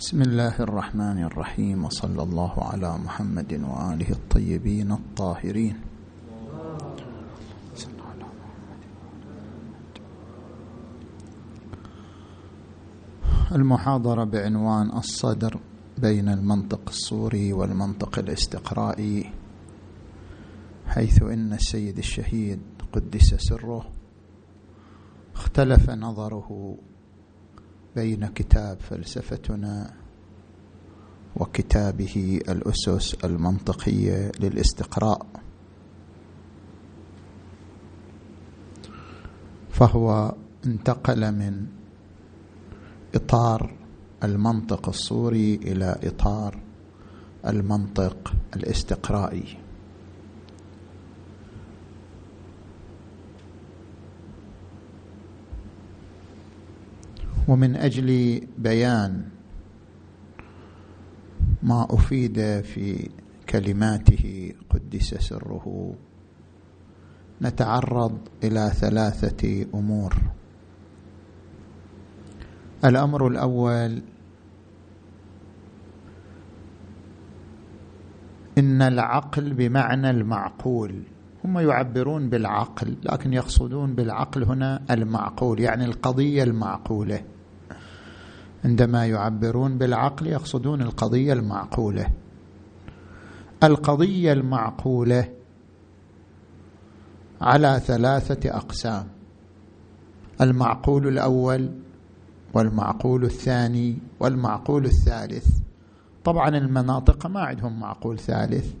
بسم الله الرحمن الرحيم وصلى الله على محمد وآله الطيبين الطاهرين. المحاضرة بعنوان الصدر بين المنطق الصوري والمنطق الاستقرائي حيث إن السيد الشهيد قدس سره اختلف نظره بين كتاب فلسفتنا وكتابه الأسس المنطقية للاستقراء. فهو انتقل من إطار المنطق الصوري إلى إطار المنطق الاستقرائي. ومن أجل بيان ما أفيد في كلماته قدس سره. نتعرض إلى ثلاثة أمور. الأمر الأول إن العقل بمعنى المعقول. هم يعبرون بالعقل لكن يقصدون بالعقل هنا المعقول يعني القضية المعقولة. عندما يعبرون بالعقل يقصدون القضية المعقولة. القضية المعقولة على ثلاثة أقسام. المعقول الأول والمعقول الثاني والمعقول الثالث. طبعا المناطق ما عندهم معقول ثالث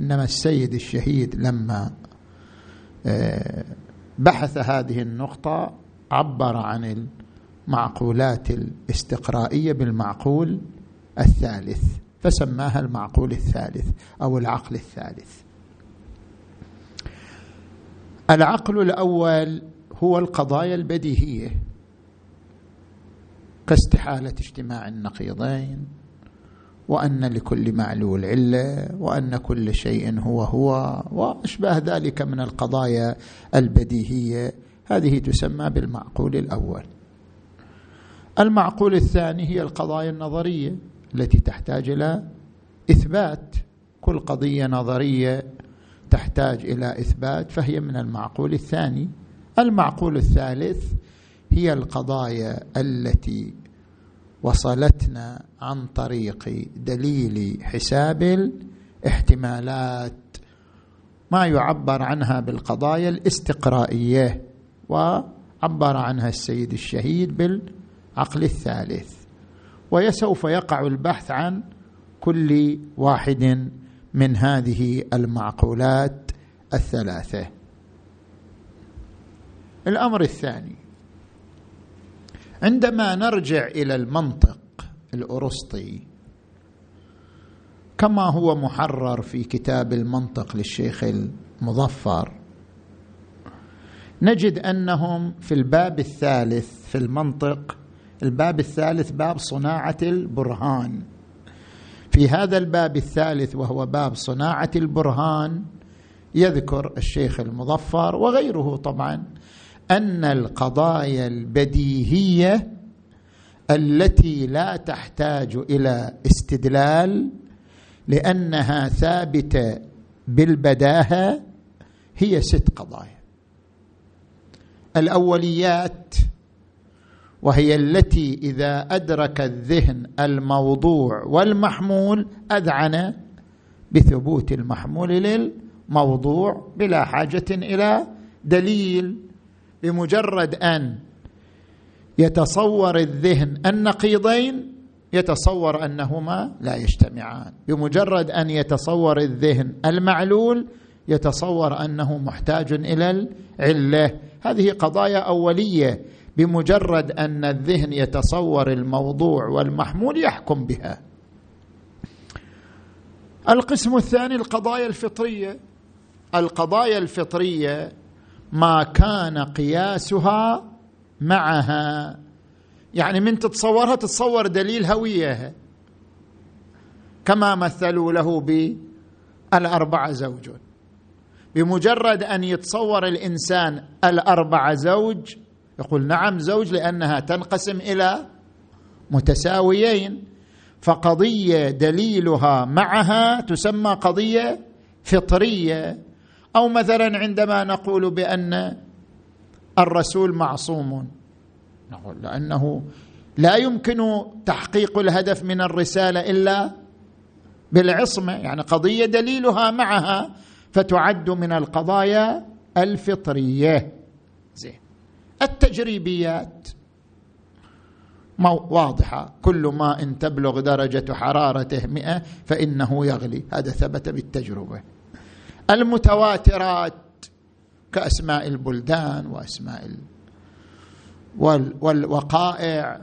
إنما السيد الشهيد لما آه، بحث هذه النقطة عبر عن المعقولات الاستقرائية بالمعقول الثالث فسماها المعقول الثالث أو العقل الثالث. العقل الأول هو القضايا البديهية كاستحالة اجتماع النقيضين وأن لكل معلول علة وأن كل شيء هو هو واشباه ذلك من القضايا البديهية. هذه تسمى بالمعقول الأول. المعقول الثاني هي القضايا النظرية التي تحتاج إلى إثبات. كل قضية نظرية تحتاج إلى إثبات فهي من المعقول الثاني. المعقول الثالث هي القضايا التي وصلتنا عن طريق دليل حساب الاحتمالات. ما يعبر عنها بالقضايا الاستقرائية وعبر عنها السيد الشهيد بالعقل الثالث وسوف يقع البحث عن كل واحد من هذه المعقولات الثلاثة. الأمر الثاني عندما نرجع إلى المنطق الأرسطي كما هو محرر في كتاب المنطق للشيخ المظفر نجد أنهم في الباب الثالث في المنطق الباب الثالث باب صناعة البرهان. في هذا الباب الثالث وهو باب صناعة البرهان يذكر الشيخ المظفر وغيره طبعا أن القضايا البديهية التي لا تحتاج إلى استدلال لأنها ثابتة بالبداهة هي ست قضايا. الأوليات وهي التي إذا أدرك الذهن الموضوع والمحمول أذعن بثبوت المحمول للموضوع بلا حاجة إلى دليل بمجرد أن يتصور الذهن النقيضين يتصور أنهما لا يجتمعان. بمجرد أن يتصور الذهن المعلول يتصور أنه محتاج إلى العلة. هذه قضايا أولية بمجرد أن الذهن يتصور الموضوع والمحمول يحكم بها. القسم الثاني القضايا الفطرية. القضايا الفطرية ما كان قياسها معها. يعني من تتصورها تتصور دليل هويها كما مثلوا له بالأربعة زوج. بمجرد أن يتصور الإنسان الأربعة زوج يقول نعم زوج لأنها تنقسم إلى متساويين فقضية دليلها معها تسمى قضية فطرية. أو مثلا عندما نقول بأن الرسول معصوم نقول لأنه لا يمكن تحقيق الهدف من الرسالة إلا بالعصمة يعني قضية دليلها معها فتعد من القضايا الفطرية. التجريبيات. واضحة. كل ماء تبلغ درجة حرارته مئة فإنه يغلي. هذا ثبت بالتجربة. المتواترات كأسماء البلدان وأسماء ال... وال... والوقائع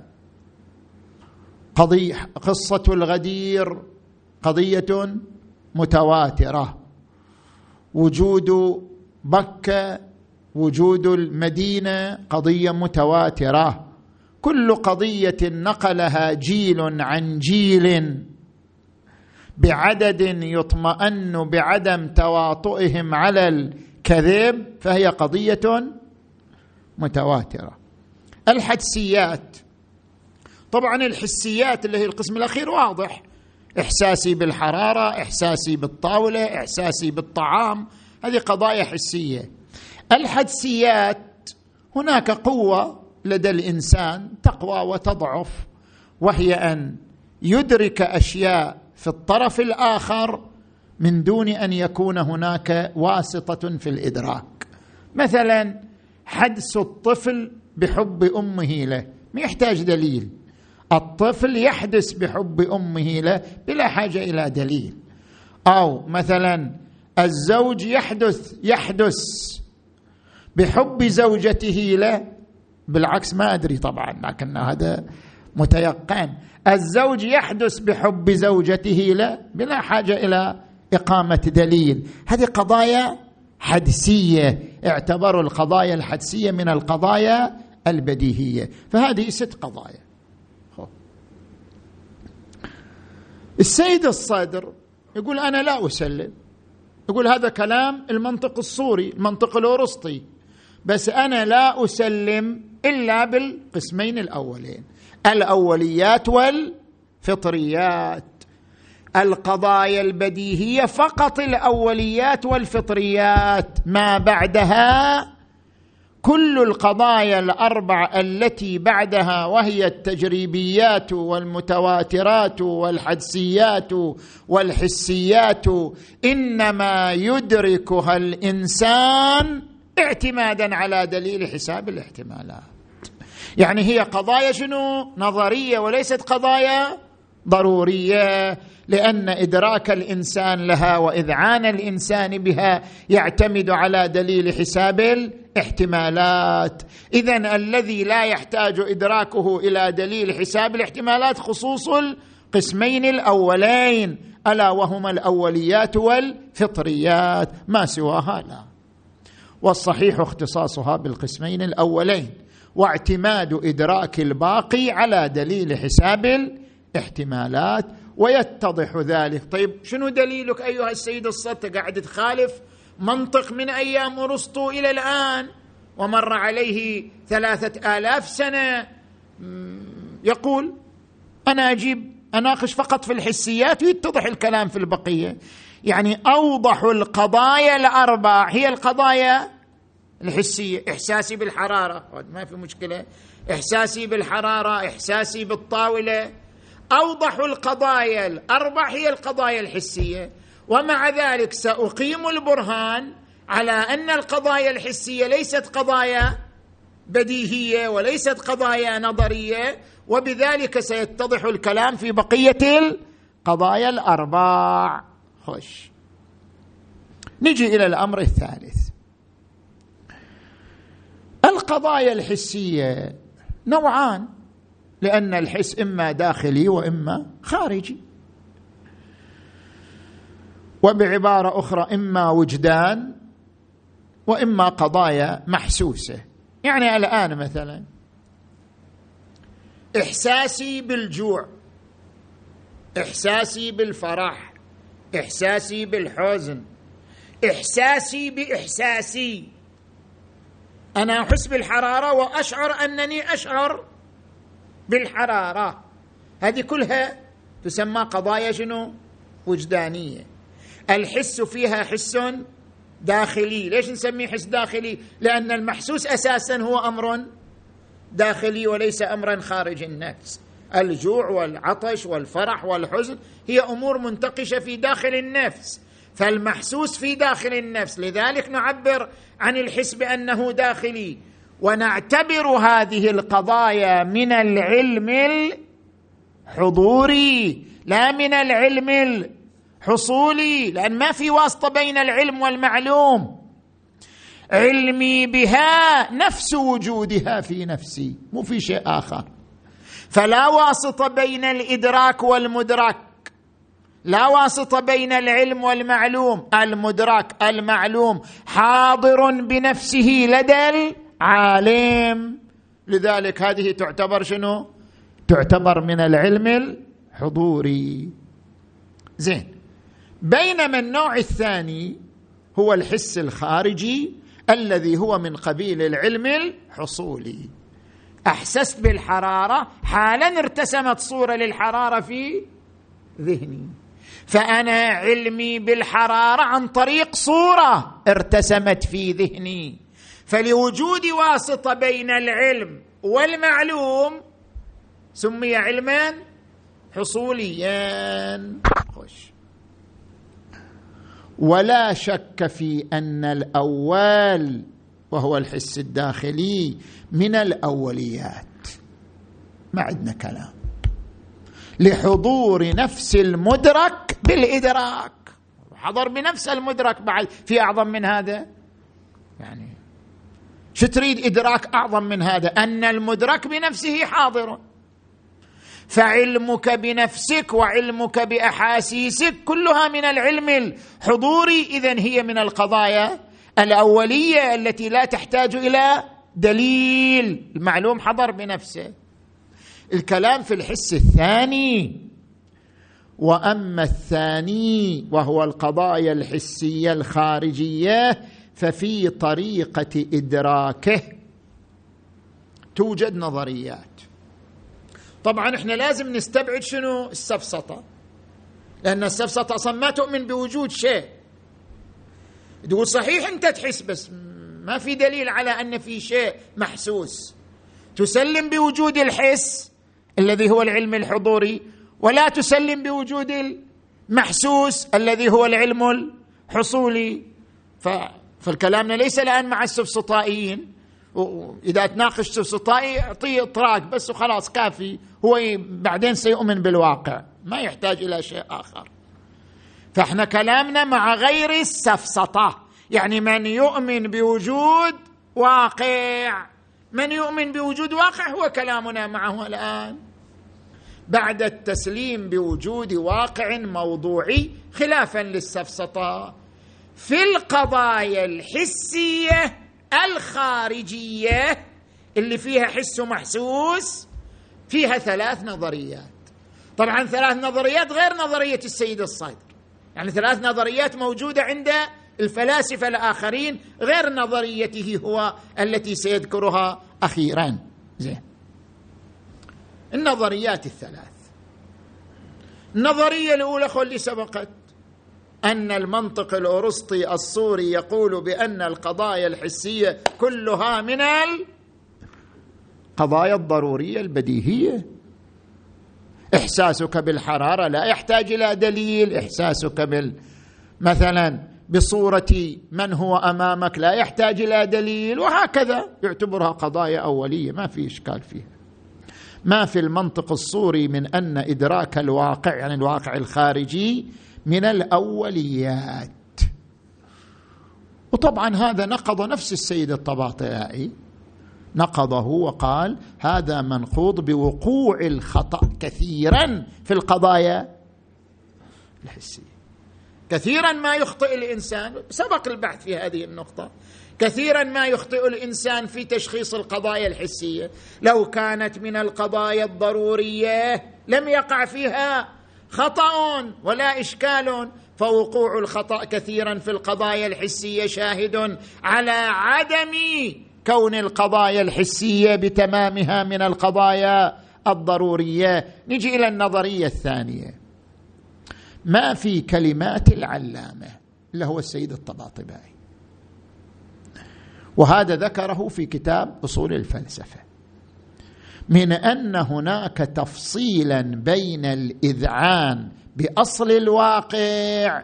قضية قصة الغدير قضية متواترة. وجود بكة وجود المدينة قضية متواترة. كل قضية نقلها جيل عن جيل بعدد يطمئن بعدم تواطؤهم على الكذب فهي قضية متواترة. الحدسيات. طبعا الحسيات اللي هي القسم الأخير واضح. إحساسي بالحرارة إحساسي بالطاولة إحساسي بالطعام هذه قضايا حسية. الحدسيات هناك قوة لدى الإنسان تقوى وتضعف وهي أن يدرك أشياء في الطرف الآخر من دون أن يكون هناك واسطة في الإدراك. مثلا حدس الطفل بحب أمه له ما يحتاج دليل. الطفل يحدث بحب أمه له بلا حاجة إلى دليل. أو مثلا الزوج يحدث يحدث بحب زوجته له بالعكس ما أدري طبعا لكن هذا متيقن. الزوج يحدث بحب زوجته له بلا حاجة إلى إقامة دليل. هذه قضايا حدسية اعتبروا القضايا الحدسية من القضايا البديهية. فهذه ست قضايا. السيد الصدر يقول أنا لا أسلم. يقول هذا كلام المنطق الصوري المنطق الأورسطي. بس أنا لا أسلم إلا بالقسمين الأولين. الأوليات والفطريات. القضايا البديهية فقط الأوليات والفطريات. ما بعدها؟ كل القضايا الأربع التي بعدها وهي التجريبيات والمتواترات والحدسيات والحسيات إنما يدركها الإنسان اعتمادا على دليل حساب الاحتمالات. يعني هي قضايا شنو؟ نظرية وليست قضايا ضرورية لأن إدراك الإنسان لها وإذعان الإنسان بها يعتمد على دليل حساب الاحتمالات. اذا الذي لا يحتاج إدراكه إلى دليل حساب الاحتمالات خصوص القسمين الأولين ألا وهما الأوليات والفطريات ما سواها لا. والصحيح اختصاصها بالقسمين الأولين واعتماد إدراك الباقي على دليل حساب الاحتمالات ويتضح ذلك. طيب شنو دليلك أيها السيد الصدق قاعد تخالف منطق من أيام أرسطو إلى الآن ومر عليه ثلاثة آلاف سنة. يقول أنا أجيب أناقش فقط في الحسيات ويتضح الكلام في البقية. يعني أوضح القضايا الاربع هي القضايا الحسية إحساسي بالحرارة. ما في مشكلة. إحساسي بالحرارة إحساسي بالطاولة. أوضح القضايا الأربع هي القضايا الحسية. ومع ذلك سأقيم البرهان على أن القضايا الحسية ليست قضايا بديهية وليست قضايا نظرية وبذلك سيتضح الكلام في بقية القضايا الأربع. خش نجي إلى الأمر الثالث. القضايا الحسية نوعان لأن الحس إما داخلي وإما خارجي. وبعبارة أخرى إما وجدان وإما قضايا محسوسة. يعني الآن مثلا إحساسي بالجوع إحساسي بالفرح إحساسي بالحزن إحساسي بإحساسي. أنا أحس بالحرارة وأشعر أنني أشعر بالحرارة. هذه كلها تسمى قضايا شنو؟ وجدانية. الحس فيها حس داخلي. ليش نسميه حس داخلي؟ لأن المحسوس أساسا هو أمر داخلي وليس امرا خارج النفس. الجوع والعطش والفرح والحزن هي أمور منتقشة في داخل النفس فالمحسوس في داخل النفس. لذلك نعبر عن الحس بانه داخلي ونعتبر هذه القضايا من العلم الحضوري لا من العلم الحصولي لأن ما في واسطة بين العلم والمعلوم. علمي بها نفس وجودها في نفسي مو في شيء آخر. فلا واسطه بين الإدراك والمدرك. لا واسطه بين العلم والمعلوم. المدرك المعلوم. حاضر بنفسه لدى العالم. لذلك هذه تعتبر شنو؟ تعتبر من العلم الحضوري. زين. بينما النوع الثاني هو الحس الخارجي الذي هو من قبيل العلم الحصولي. أحسست بالحرارة؟ حالا ارتسمت صورة للحرارة في ذهني. فأنا علمي بالحرارة عن طريق صورة ارتسمت في ذهني. فلوجود واسطة بين العلم والمعلوم سمي علما حصوليا. خش ولا شك في أن الأول وهو الحس الداخلي من الأوليات. ما عندنا كلام. لحضور نفس المدرك بالإدراك. حضر بنفس المدرك بعد. في أعظم من هذا؟ يعني شو تريد إدراك أعظم من هذا؟ أن المدرك بنفسه حاضر. فعلمك بنفسك وعلمك بأحاسيسك كلها من العلم الحضوري. اذا هي من القضايا الأولية التي لا تحتاج إلى دليل المعلوم حضر بنفسه. الكلام في الحس الثاني وأما الثاني وهو القضايا الحسية الخارجية ففي طريقة إدراكه توجد نظريات. طبعا إحنا لازم نستبعد شنو؟ السفسطة. لأن السفسطة أصلا ما تؤمن بوجود شيء. تقول صحيح انت تحس بس ما في دليل على أن في شيء محسوس. تسلم بوجود الحس الذي هو العلم الحضوري ولا تسلم بوجود المحسوس الذي هو العلم الحصولي. ف... فالكلام ليس الآن مع السفسطائيين. إذا تناقش سفسطائي أعطيه إطراق بس وخلاص كافي. هو بعدين سيؤمن بالواقع. ما يحتاج إلى شيء آخر. فاحنا كلامنا مع غير السفسطة. يعني من يؤمن بوجود واقع. من يؤمن بوجود واقع هو كلامنا معه الآن. بعد التسليم بوجود واقع موضوعي خلافا للسفسطة. في القضايا الحسية الخارجية اللي فيها حس محسوس فيها ثلاث نظريات. طبعا ثلاث نظريات غير نظرية السيد الصدر يعني ثلاث نظريات موجودة عند الفلاسفة الآخرين غير نظريته هو التي سيذكرها أخيرا زين. النظريات الثلاث. النظرية الأولى اللي سبقت أن المنطق الارسطي الصوري يقول بأن القضايا الحسية كلها من القضايا الضرورية البديهية. إحساسك بالحرارة لا يحتاج إلى دليل. إحساسك بال مثلا بصورة من هو أمامك لا يحتاج إلى دليل وهكذا يعتبرها قضايا أولية. ما في إشكال فيها. ما في المنطق الصوري من أن إدراك الواقع يعني الواقع الخارجي من الأوليات. وطبعا هذا نقض نفس السيد الطباطيائي نقضه وقال هذا منقوض بوقوع الخطأ كثيرا في القضايا الحسية. كثيرا ما يخطئ الإنسان سبق البحث في هذه النقطة. كثيرا ما يخطئ الإنسان في تشخيص القضايا الحسية. لو كانت من القضايا الضرورية لم يقع فيها خطأ ولا إشكال فوقوع الخطأ كثيرا في القضايا الحسية شاهد على عدم كون القضايا الحسية بتمامها من القضايا الضرورية. نجي إلى النظرية الثانية. ما في كلمات العلامة؟ اللي هو السيد الطباطبائي وهذا ذكره في كتاب أصول الفلسفة. من أن هناك تفصيلا بين الإذعان بأصل الواقع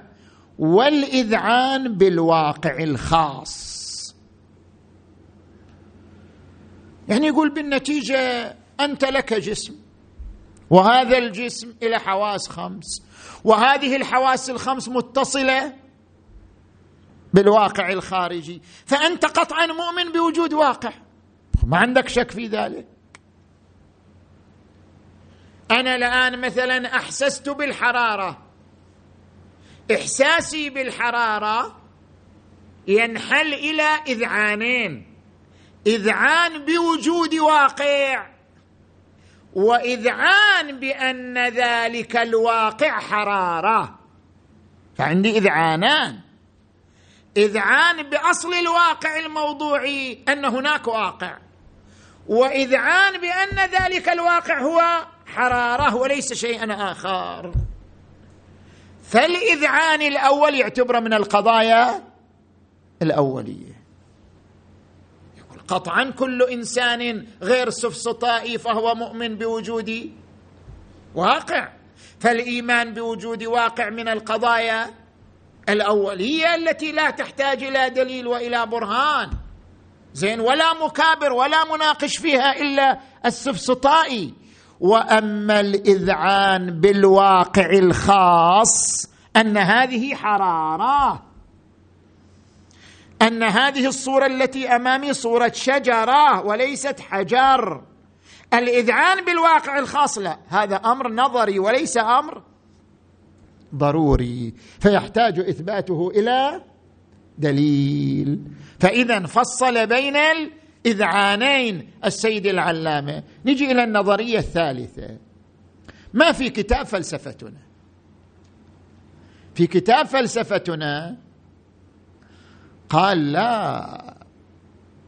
والإذعان بالواقع الخاص. يعني يقول بالنتيجة أنت لك جسم. وهذا الجسم إلى حواس خمس. وهذه الحواس الخمس متصلة بالواقع الخارجي. فأنت قطعا مؤمن بوجود واقع. ما عندك شك في ذلك. أنا الآن مثلا أحسست بالحرارة. إحساسي بالحرارة ينحل إلى إذعانين. إذعان بوجود واقع وإذعان بأن ذلك الواقع حرارة. فعندي إذعانان. إذعان بأصل الواقع الموضوعي أن هناك واقع وإذعان بأن ذلك الواقع هو حرارة وليس شيئا آخر. فالإذعان الأول يعتبر من القضايا الأولية. قطعا كل إنسان غير سفسطائي فهو مؤمن بوجود واقع. فالإيمان بوجود واقع من القضايا الأولية التي لا تحتاج إلى دليل وإلى برهان. زين ولا مكابر ولا مناقش فيها إلا السفسطائي. وأما الإذعان بالواقع الخاص أن هذه حرارة. أن هذه الصورة التي أمامي صورة شجرة وليست حجر. الإذعان بالواقع الخاص لا هذا أمر نظري وليس أمر ضروري فيحتاج إثباته إلى دليل. فإذا فصل بين الإذعانين السيد العلامة. نجي إلى النظرية الثالثة. ما في كتاب فلسفتنا؟ في كتاب فلسفتنا قال لا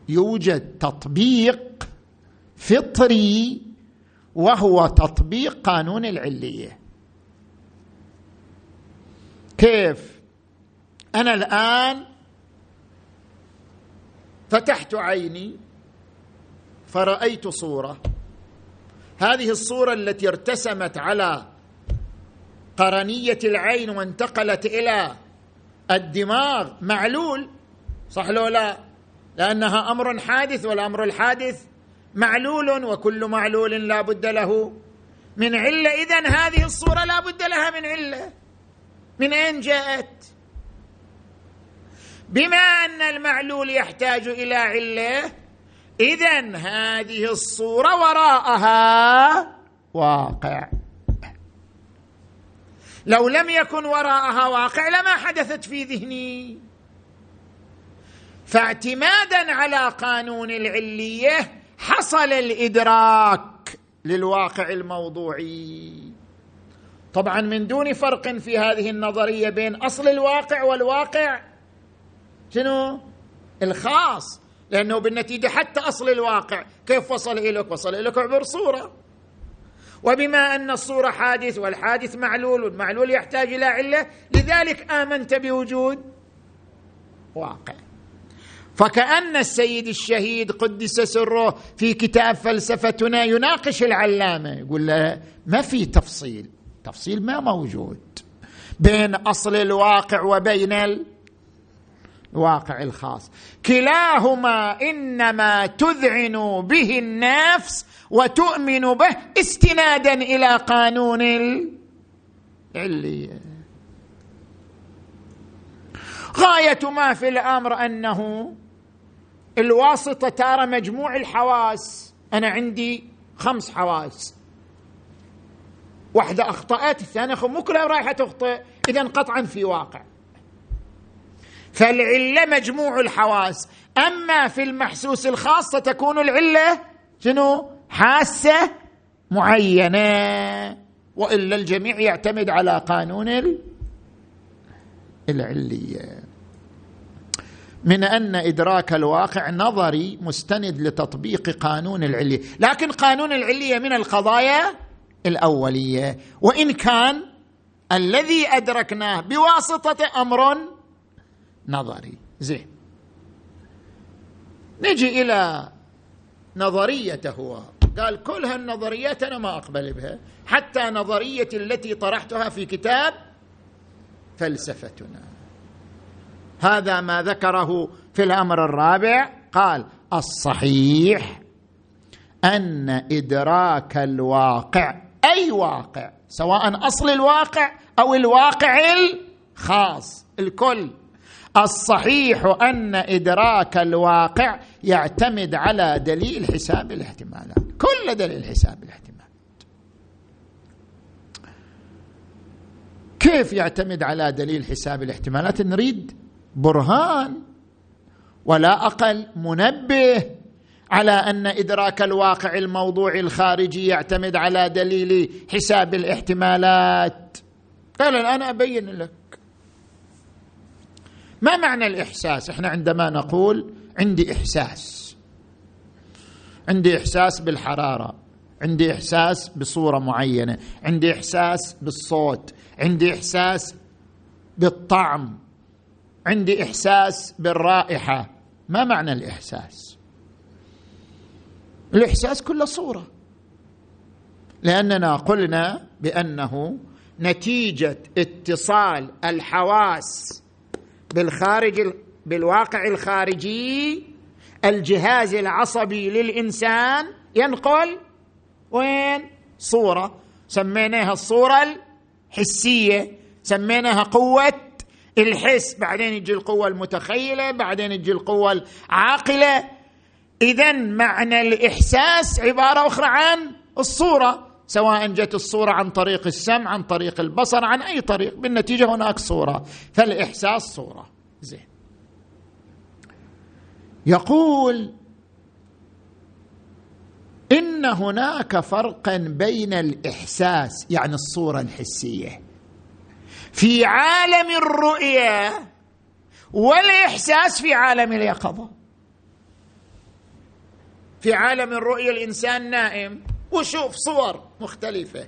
يوجد تطبيق فطري وهو تطبيق قانون العلية. كيف؟ أنا الآن فتحت عيني فرأيت صورة. هذه الصورة التي ارتسمت على قرنية العين وانتقلت إلى الدماغ معلول. صح لو لا؟ لأنها أمر حادث والأمر الحادث معلول وكل معلول لا بد له. من علة اذا هذه الصورة لا بد لها من علة. من أين جاءت؟ بما أن المعلول يحتاج إلى علة اذا هذه الصورة وراءها واقع. لو لم يكن وراءها واقع لما حدثت في ذهني. فاعتمادا على قانون العلية حصل الإدراك للواقع الموضوعي. طبعا من دون فرق في هذه النظرية بين أصل الواقع والواقع. شنو؟ الخاص. لأنه بالنتيجة حتى أصل الواقع كيف وصل إليك؟ وصل إليك عبر صورة. وبما أن الصورة حادث والحادث معلول والمعلول يحتاج إلى علة لذلك آمنت بوجود واقع. فكأن السيد الشهيد قدس سره في كتاب فلسفتنا يناقش العلامة. يقول له ما في تفصيل. تفصيل ما موجود. بين أصل الواقع وبين الواقع الخاص. كلاهما إنما تذعن به النفس وتؤمن به استنادا إلى قانون العلية غاية ما في الأمر أنه الواسطة تارة مجموع الحواس. أنا عندي خمس حواس. واحدة أخطأت الثانية مو كلها رايحة تخطئ. اذا قطعا في واقع. فالعلة مجموع الحواس. أما في المحسوس الخاص ستكون العلة شنو؟ حاسة معينة. وإلا الجميع يعتمد على قانون العلية. من أن إدراك الواقع نظري مستند لتطبيق قانون العلية. لكن قانون العلية من القضايا الأولية. وإن كان الذي أدركناه بواسطة أمر نظري. زين. نجي إلى نظريته هو. قال كل هالنظريات أنا ما أقبل بها. حتى نظريه التي طرحتها في كتاب فلسفتنا. هذا ما ذكره في الأمر الرابع قال الصحيح أن إدراك الواقع أي واقع؟ سواء أصل الواقع أو الواقع الخاص الكل. الصحيح أن إدراك الواقع يعتمد على دليل حساب الاحتمالات كل دليل حساب الاحتمالات كيف يعتمد على دليل حساب الاحتمالات؟ نريد برهان ولا أقل منبه على أن إدراك الواقع الموضوعي الخارجي يعتمد على دليل حساب الاحتمالات. قال الآن أبين لك ما معنى الإحساس؟ إحنا عندما نقول عندي إحساس عندي إحساس بالحرارة عندي إحساس بصورة معينة عندي إحساس بالصوت عندي إحساس بالطعم. عندي إحساس بالرائحة. ما معنى الإحساس؟ الإحساس كله صورة. لأننا قلنا بأنه نتيجة اتصال الحواس بالخارج بالواقع الخارجي الجهاز العصبي للإنسان. ينقل وين؟ صورة. سميناها الصورة الحسية سميناها قوة الحس بعدين يجي القوة المتخيلة بعدين يجي القوة العاقلة. اذا معنى الإحساس عبارة أخرى عن الصورة سواء جت الصورة عن طريق السمع عن طريق البصر عن أي طريق بالنتيجة هناك صورة. فالإحساس صورة. زين. يقول إن هناك فرقا بين الإحساس يعني الصورة الحسية في عالم الرؤيه والإحساس في عالم اليقظة. في عالم الرؤيه الإنسان نائم. وشوف صور مختلفة.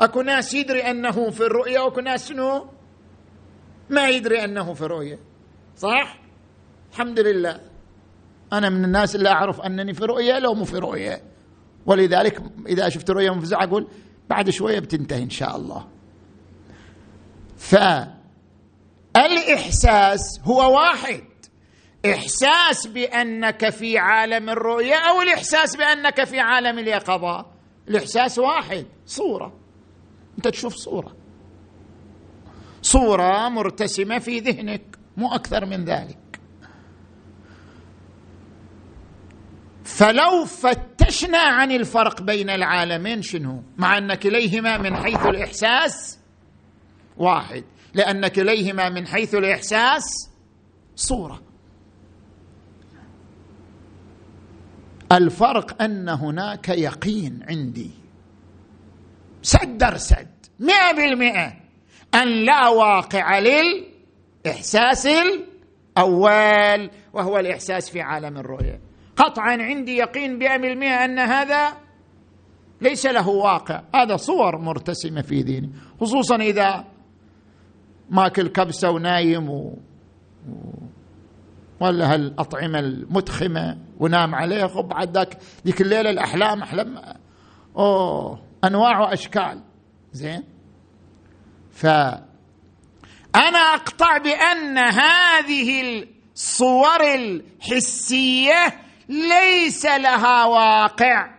أكو ناس يدري أنه في الرؤيه وأكو ناس شنو؟ ما يدري أنه في الرؤيه صح؟ الحمد لله. أنا من الناس اللي أعرف أنني في رؤيه لو مو في رؤيه ولذلك إذا شفت رؤيه مفزعه أقول بعد شوية بتنتهي إن شاء الله. فالإحساس هو واحد. إحساس بأنك في عالم الرؤية أو الإحساس بأنك في عالم اليقظة. الإحساس واحد صورة. أنت تشوف صورة. صورة مرتسمة في ذهنك مو أكثر من ذلك. فلو فتشنا عن الفرق بين العالمين شنو؟ مع أن كليهما من حيث الإحساس واحد. لأن كليهما من حيث الإحساس صورة. الفرق أن هناك يقين عندي. سد سد. مئة بالمئة. أن لا واقع للإحساس الأول وهو الإحساس في عالم الرؤية. قطعا عندي يقين بأم المئة أن هذا ليس له واقع. هذا صور مرتسمة في ذهني خصوصا إذا ماكل كبسة ونايم و... ولا هالأطعمة المتخمة ونام عليها خب بعد ذاك ذيك الليلة الأحلام أحلام. أوه أنواع وأشكال. زين؟ فأنا أقطع بأن هذه الصور الحسية ليس لها واقع.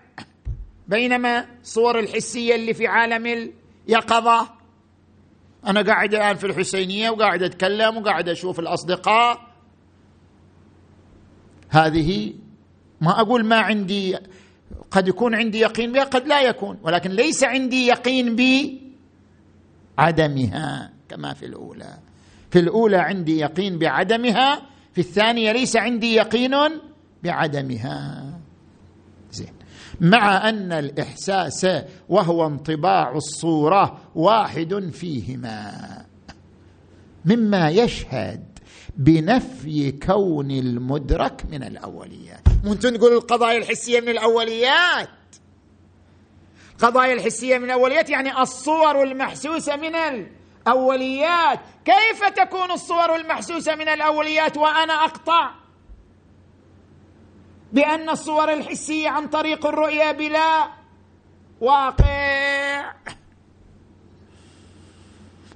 بينما الصور الحسية اللي في عالم اليقظه أنا قاعد الآن في الحسينية وقاعد أتكلم وقاعد أشوف الأصدقاء. هذه ما أقول ما عندي قد يكون عندي يقين بها قد لا يكون. ولكن ليس عندي يقين بعدمها كما في الأولى. في الأولى عندي يقين بعدمها في الثانية ليس عندي يقين بعدمها. زين. مع أن الإحساس وهو انطباع الصورة واحد فيهما. مما يشهد بنفي كون المدرك من الأوليات. مو تقول القضايا الحسية من الأوليات. القضايا الحسية من الأوليات يعني الصور المحسوسة من الأوليات. كيف تكون الصور المحسوسة من الأوليات وأنا أقطع؟ بأن الصور الحسية عن طريق الرؤيه بلا واقع.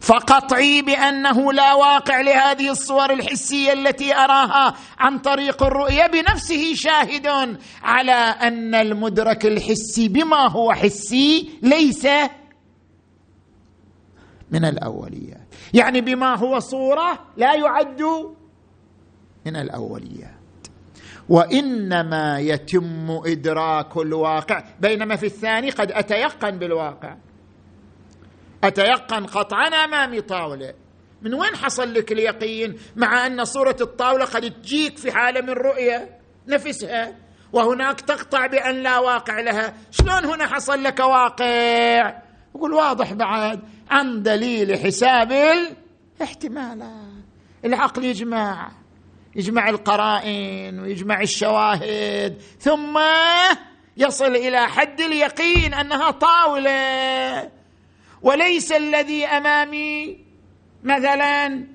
فقطعي بأنه لا واقع لهذه الصور الحسية التي أراها عن طريق الرؤيه بنفسه شاهد على أن المدرك الحسي بما هو حسي ليس من الأوليات. يعني بما هو صورة لا يعد من الأوليات. وإنما يتم إدراك الواقع. بينما في الثاني قد أتيقن بالواقع. أتيقن قطعا أمامي طاولة. من وين حصل لك اليقين؟ مع أن صورة الطاولة قد تجيك في عالم الرؤيه نفسها. وهناك تقطع بأن لا واقع لها. شلون هنا حصل لك واقع؟ يقول واضح بعد. عن دليل حساب الاحتمالات العقل يجمع يجمع القرائن ويجمع الشواهد ثم يصل إلى حد اليقين أنها طاولة. وليس الذي أمامي مثلا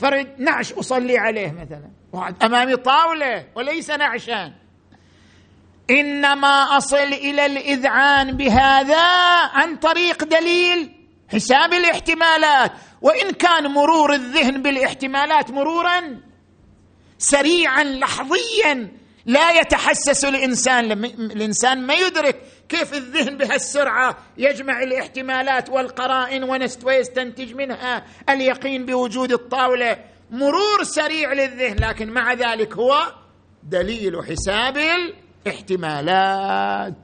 فرد نعش أصلي عليه مثلا. أمامي طاولة وليس نعشا إنما أصل إلى الإذعان بهذا عن طريق دليل حساب الاحتمالات. وإن كان مرور الذهن بالاحتمالات مرورا سريعا لحظيا لا يتحسس الإنسان. الإنسان ما يدرك كيف الذهن بهالسرعة يجمع الاحتمالات والقرائن ويستنتج منها اليقين بوجود الطاولة. مرور سريع للذهن لكن مع ذلك هو دليل حساب الاحتمالات.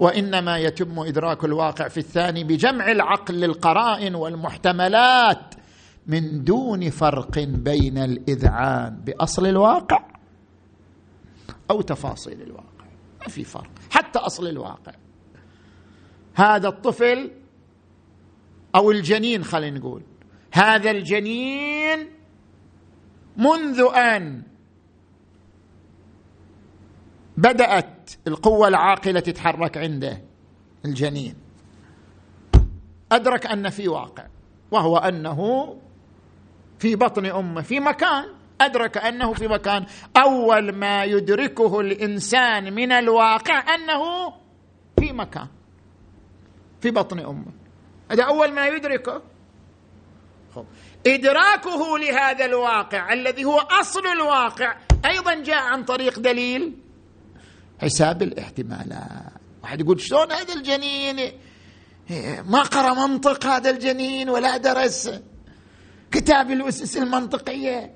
وإنما يتم إدراك الواقع في الثاني بجمع العقل للقرائن والمحتملات من دون فرق بين الإذعان بأصل الواقع أو تفاصيل الواقع. ما في فرق حتى أصل الواقع. هذا الطفل أو الجنين خلينا نقول. هذا الجنين منذ أن بدأت القوة العاقلة تتحرك عنده الجنين. أدرك أن في واقع وهو أنه في بطن امه في مكان. أدرك أنه في مكان. أول ما يدركه الإنسان من الواقع أنه في مكان في بطن امه هذا أول ما يدركه. إدراكه لهذا الواقع الذي هو أصل الواقع أيضا جاء عن طريق دليل. حساب الاحتمالات. واحد يقول شلون هذا الجنين؟ ما قرأ منطق هذا الجنين ولا درس كتاب الأسس المنطقية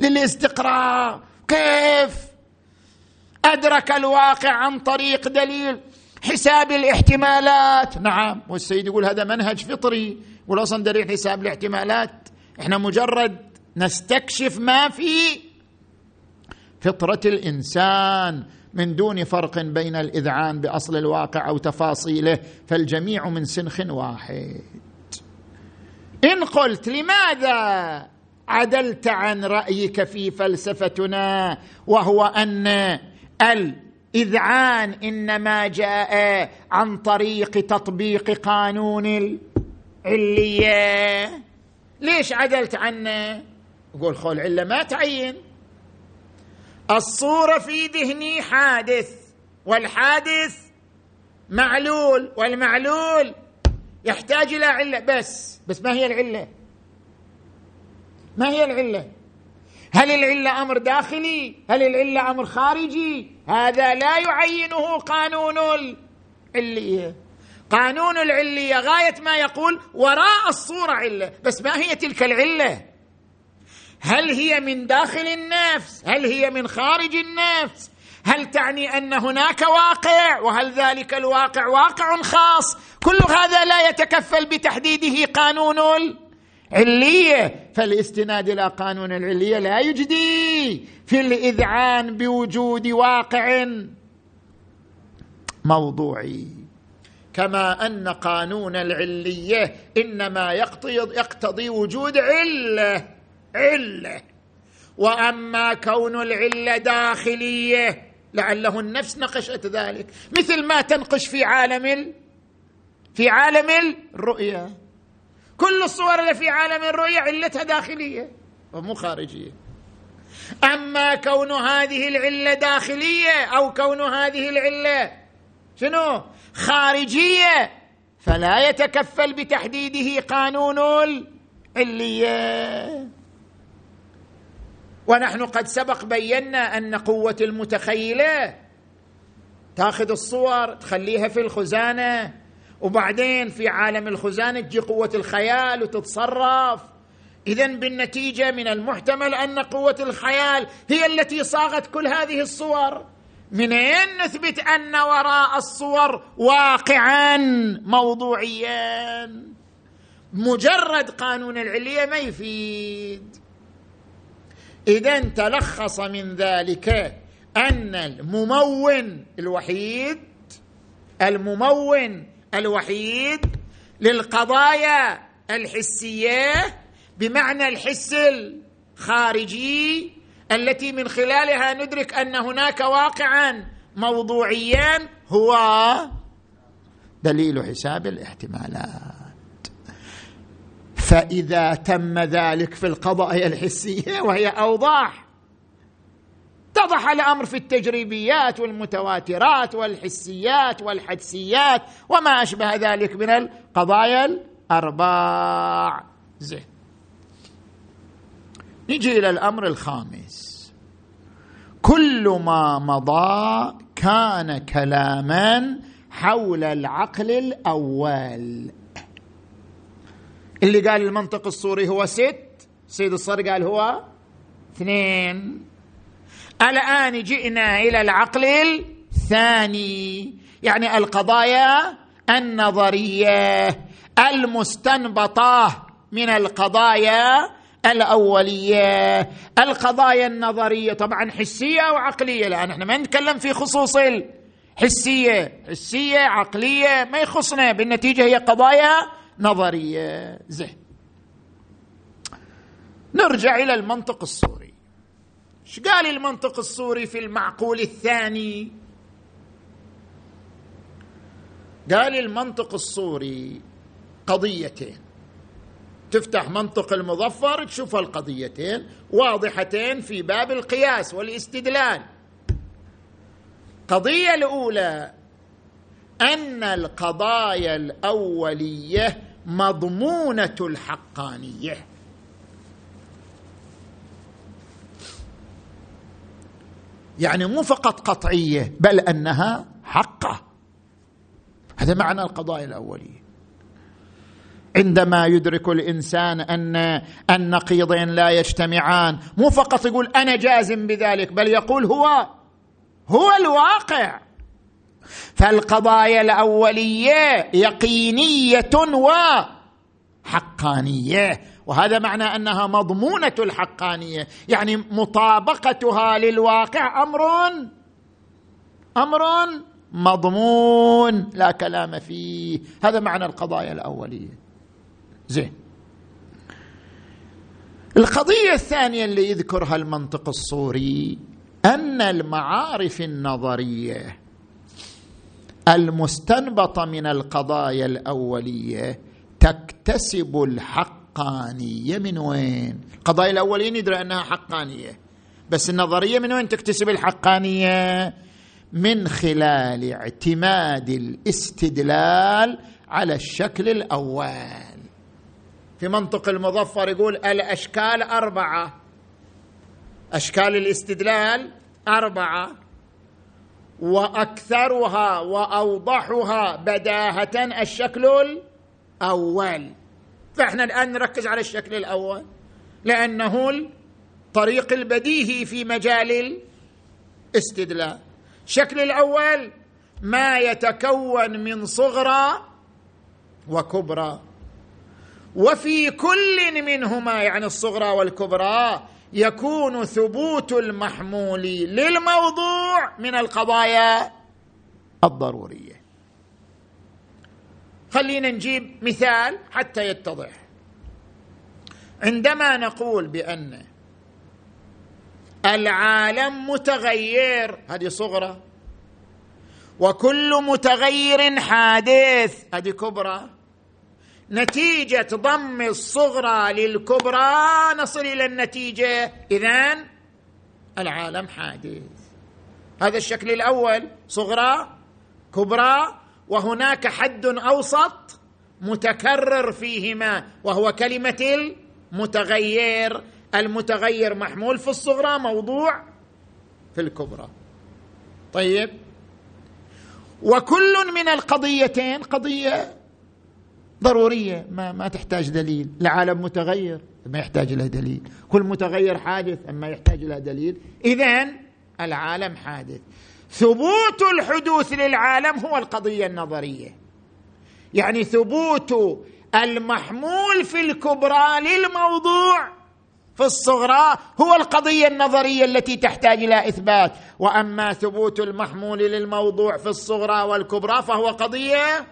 للاستقراء. كيف؟ أدرك الواقع عن طريق دليل حساب الاحتمالات. نعم والسيد يقول هذا منهج فطري يقول أصلا دليل حساب الاحتمالات. إحنا مجرد نستكشف ما في فطرة الإنسان. من دون فرق بين الإذعان بأصل الواقع أو تفاصيله فالجميع من سنخ واحد. إن قلت لماذا عدلت عن رأيك في فلسفتنا؟ وهو أن الإذعان إنما جاء عن طريق تطبيق قانون العلية. ليش عدلت عنه يقول خول العله ما تعين. الصورة في ذهني حادث والحادث معلول والمعلول يحتاج إلى علة بس بس ما هي العلة؟ ما هي العلة؟ هل العلة أمر داخلي؟ هل العلة أمر خارجي؟ هذا لا يعينه قانون العلية. قانون العلية غاية ما يقول وراء الصورة علة بس ما هي تلك العلة؟ هل هي من داخل النفس؟ هل هي من خارج النفس؟ هل تعني أن هناك واقع؟ وهل ذلك الواقع واقع خاص؟ كل هذا لا يتكفل بتحديده قانون العلية. فالاستناد إلى قانون العلية لا يجدي في الإذعان بوجود واقع موضوعي. كما أن قانون العلية إنما يقتضي, وجود علة. عله وأما كون العلة داخلية لعله النفس نقشت ذلك. مثل ما تنقش في عالم في عالم الرؤيا كل الصور اللي في عالم الرؤيا علتها داخلية ومو خارجية. أما كون هذه العلة داخلية أو كون هذه العلة شنو؟ خارجية فلا يتكفل بتحديده قانون العلية. ونحن قد سبق بينا أن قوة المتخيلة تاخذ الصور تخليها في الخزانة وبعدين في عالم الخزانة تجي قوة الخيال وتتصرف. اذا بالنتيجة من المحتمل أن قوة الخيال هي التي صاغت كل هذه الصور. من اين نثبت أن وراء الصور واقعا موضوعيا؟ مجرد قانون العليه ما يفيد. إذا تلخص من ذلك أن الممون الوحيد الممون الوحيد للقضايا الحسية بمعنى الحس الخارجي التي من خلالها ندرك أن هناك واقعا موضوعيا هو دليل حساب الاحتمالات. فإذا تم ذلك في القضايا الحسية وهي أوضاح. اتضح الأمر في التجريبيات والمتواترات والحسيات والحدسيات وما أشبه ذلك من القضايا الأرباع. زين. نجي إلى الأمر الخامس. كل ما مضى كان كلاما حول العقل الأول. اللي قال المنطق الصوري هو ست سيد الصدر قال هو اثنين. الآن جئنا إلى العقل الثاني يعني القضايا النظرية المستنبطة من القضايا الأولية. القضايا النظرية طبعا حسية وعقلية الآن إحنا ما نتكلم في خصوص الحسية حسية عقلية ما يخصنا بالنتيجة هي قضايا نظريه زين. نرجع إلى المنطق الصوري إيش قال المنطق الصوري في المعقول الثاني؟ قال المنطق الصوري قضيتين. تفتح منطق المظفر تشوف القضيتين واضحتين في باب القياس والاستدلال. القضية الأولى أن القضايا الأولية مضمونة الحقانية. يعني مو فقط قطعية بل أنها حقة. هذا معنى القضايا الاوليه عندما يدرك الإنسان ان النقيضين لا يجتمعان مو فقط يقول أنا جازم بذلك بل يقول هو هو الواقع. فالقضايا الأولية يقينية وحقانيه وهذا معنى أنها مضمونة الحقانية. يعني مطابقتها للواقع أمر أمر مضمون لا كلام فيه. هذا معنى القضايا الأولية. زين. القضية الثانية اللي يذكرها المنطق الصوري أن المعارف النظرية المستنبطه من القضايا الأولية تكتسب الحقانية من وين؟ القضايا الأولية ندري أنها حقانية بس النظرية من وين تكتسب الحقانية؟ من خلال اعتماد الاستدلال على الشكل الأول في منطق المظفر يقول الأشكال أربعة أشكال الاستدلال أربعة وأكثرها وأوضحها بداهة الشكل الأول. فإحنا الآن نركز على الشكل الأول لأنه الطريق البديهي في مجال الاستدلال. الشكل الأول ما يتكون من صغرى وكبرى. وفي كل منهما يعني الصغرى والكبرى يكون ثبوت المحمول للموضوع من القضايا الضرورية. خلينا نجيب مثال حتى يتضح. عندما نقول بأن العالم متغير هذه صغرى وكل متغير حادث هذه كبرى نتيجة ضم الصغرى للكبرى. نصل إلى النتيجة. إذن العالم حادث. هذا الشكل الأول صغرى كبرى وهناك حد أوسط متكرر فيهما وهو كلمة المتغير. المتغير محمول في الصغرى موضوع في الكبرى. طيب. وكل من القضيتين قضية ضرورية ما ما تحتاج دليل. العالم متغير ما يحتاج له دليل. كل متغير حادث أما يحتاج له دليل. اذا العالم حادث. ثبوت الحدوث للعالم هو القضية النظرية. يعني ثبوت المحمول في الكبرى للموضوع في الصغرى هو القضية النظرية التي تحتاج إلى إثبات. وأما ثبوت المحمول للموضوع في الصغرى والكبرى فهو قضية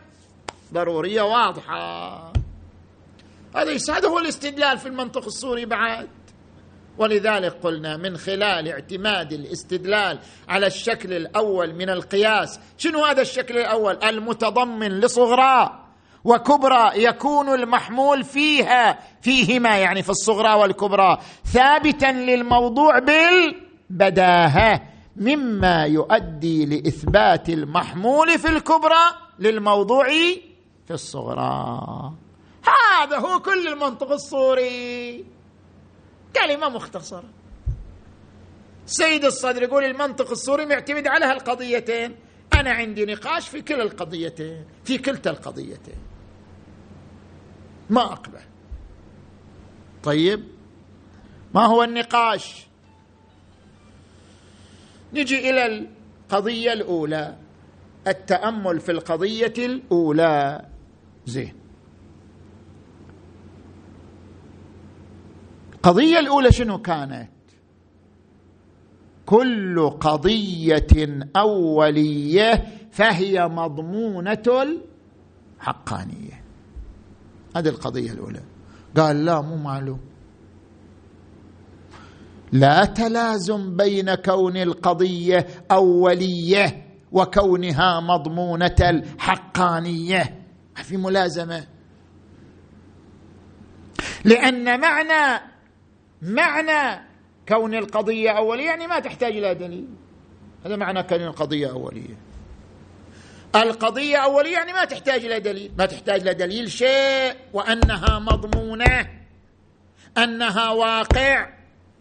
ضرورية واضحة. هذا هو الاستدلال في المنطق الصوري بعد. ولذلك قلنا من خلال اعتماد الاستدلال على الشكل الأول من القياس شنو هذا الشكل الأول؟ المتضمن لصغرى وكبرى يكون المحمول فيها فيهما يعني في الصغرى والكبرى ثابتا للموضوع بالبداهة مما يؤدي لإثبات المحمول في الكبرى للموضوع في الصغرى. هذا هو كل المنطق الصوري. كلمة مختصرة. سيد الصدر يقول المنطق الصوري معتمد على هالقضيتين. أنا عندي نقاش في كلا القضيتين في كلتا القضيتين. ما أقبل. طيب ما هو النقاش؟ نجي إلى القضية الأولى. التأمل في القضية الأولى. زين. القضية الأولى شنو كانت؟ كل قضية أولية فهي مضمونة الحقانية. هذه القضية الأولى. قال لا مو معلوم. لا تلازم بين كون القضية أولية وكونها مضمونة الحقانية. ما في ملازمة. لأن معنى معنى كون القضية أولية يعني ما تحتاج إلى دليل. هذا معنى كون القضية أولية. القضية أولية يعني ما تحتاج إلى دليل. ما تحتاج إلى دليل شيء وأنها مضمونة أنها واقع.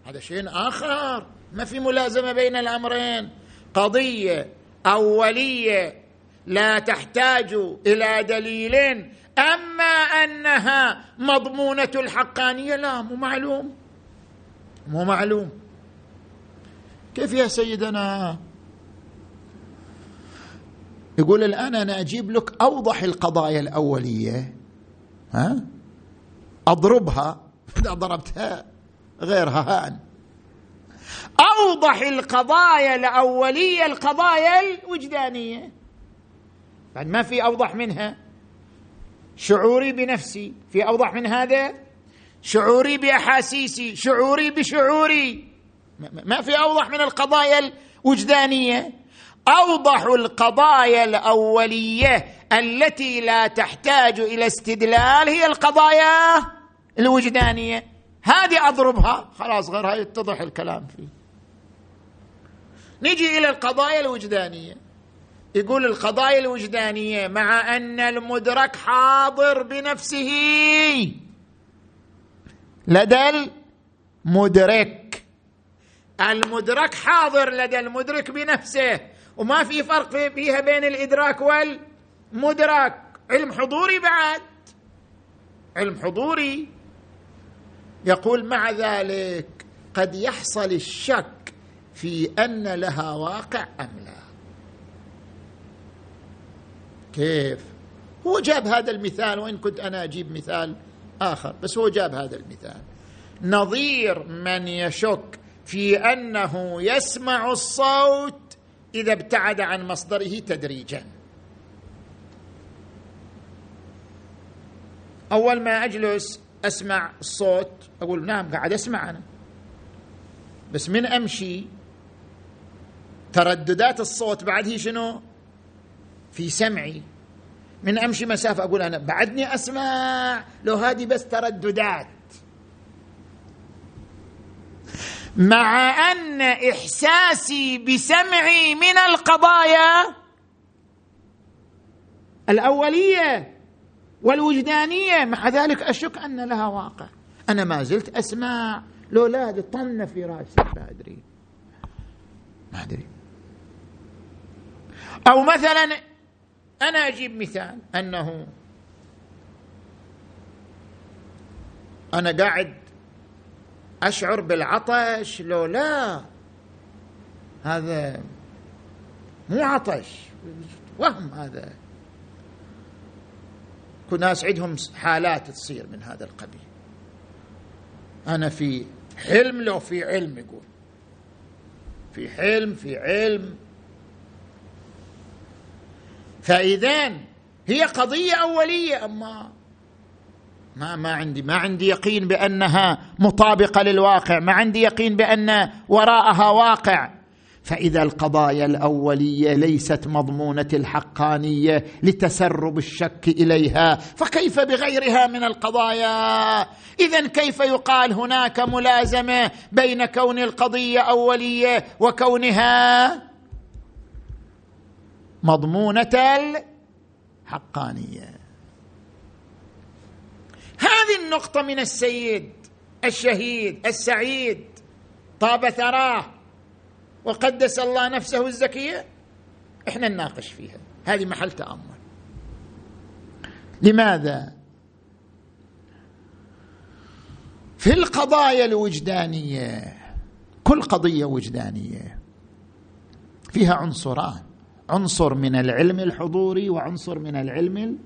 هذا شيء آخر. ما في ملازمة بين الأمرين. قضية أولية لا تحتاج إلى دليل أما أنها مضمونة الحقانية لا مو معلوم. مو معلوم. كيف يا سيدنا؟ يقول الآن أنا أجيب لك أوضح القضايا الأولية. ها؟ أضربها. إذا ضربتها غيرها هان أوضح القضايا الأولية القضايا الوجدانية. بعد ما في أوضح منها. شعوري بنفسي في أوضح من هذا؟ شعوري بأحاسيسي شعوري بشعوري. ما في أوضح من القضايا الوجدانية. أوضح القضايا الأولية التي لا تحتاج إلى استدلال هي القضايا الوجدانية. هذه أضربها. خلاص غيرها يتضح الكلام فيه. نجي إلى القضايا الوجدانية. يقول القضايا الوجدانية مع أن المدرك حاضر بنفسه. لدى المدرك. المدرك حاضر لدى المدرك بنفسه. وما في فرق فيها بين الإدراك والمدرك. علم حضوري بعد. علم حضوري. يقول مع ذلك قد يحصل الشك في أن لها واقع أم لا. كيف؟ هو جاب هذا المثال وإن كنت أنا أجيب مثال آخر بس هو جاب هذا المثال. نظير من يشك في أنه يسمع الصوت إذا ابتعد عن مصدره تدريجا. أول ما أجلس أسمع الصوت أقول نعم قاعد أسمع أنا. بس من أمشي ترددات الصوت بعد هي شنو؟ في سمعي. من أمشي مسافة أقول أنا بعدني أسمع لو هذه بس ترددات. مع أن إحساسي بسمعي من القضايا الأولية والوجدانية مع ذلك أشك أن لها واقع. أنا ما زلت أسمع لو لا طنه في رأسي. ما أدري. ما أدري. أو مثلا أنا أجيب مثال أنه أنا قاعد أشعر بالعطش لو لا هذا مو عطش وهم هذا. ناس عندهم حالات تصير من هذا القبيل. أنا في حلم لو في علم يقول. في حلم في علم. فإذا هي قضية أولية. أما ما ما عندي ما عندي يقين بأنها مطابقة للواقع. ما عندي يقين بأن وراءها واقع. فإذا القضايا الأولية ليست مضمونة الحقانية لتسرب الشك إليها فكيف بغيرها من القضايا؟ إذا كيف يقال هناك ملازمة بين كون القضية أولية وكونها مضمونة الحقانية. هذه النقطة من السيد الشهيد السعيد طاب ثراه وقدس الله نفسه الزكية. إحنا نناقش فيها. هذه محل تأمل. لماذا؟ في القضايا الوجدانية كل قضية وجدانية فيها عنصران. عنصر من العلم الحضوري وعنصر من العلم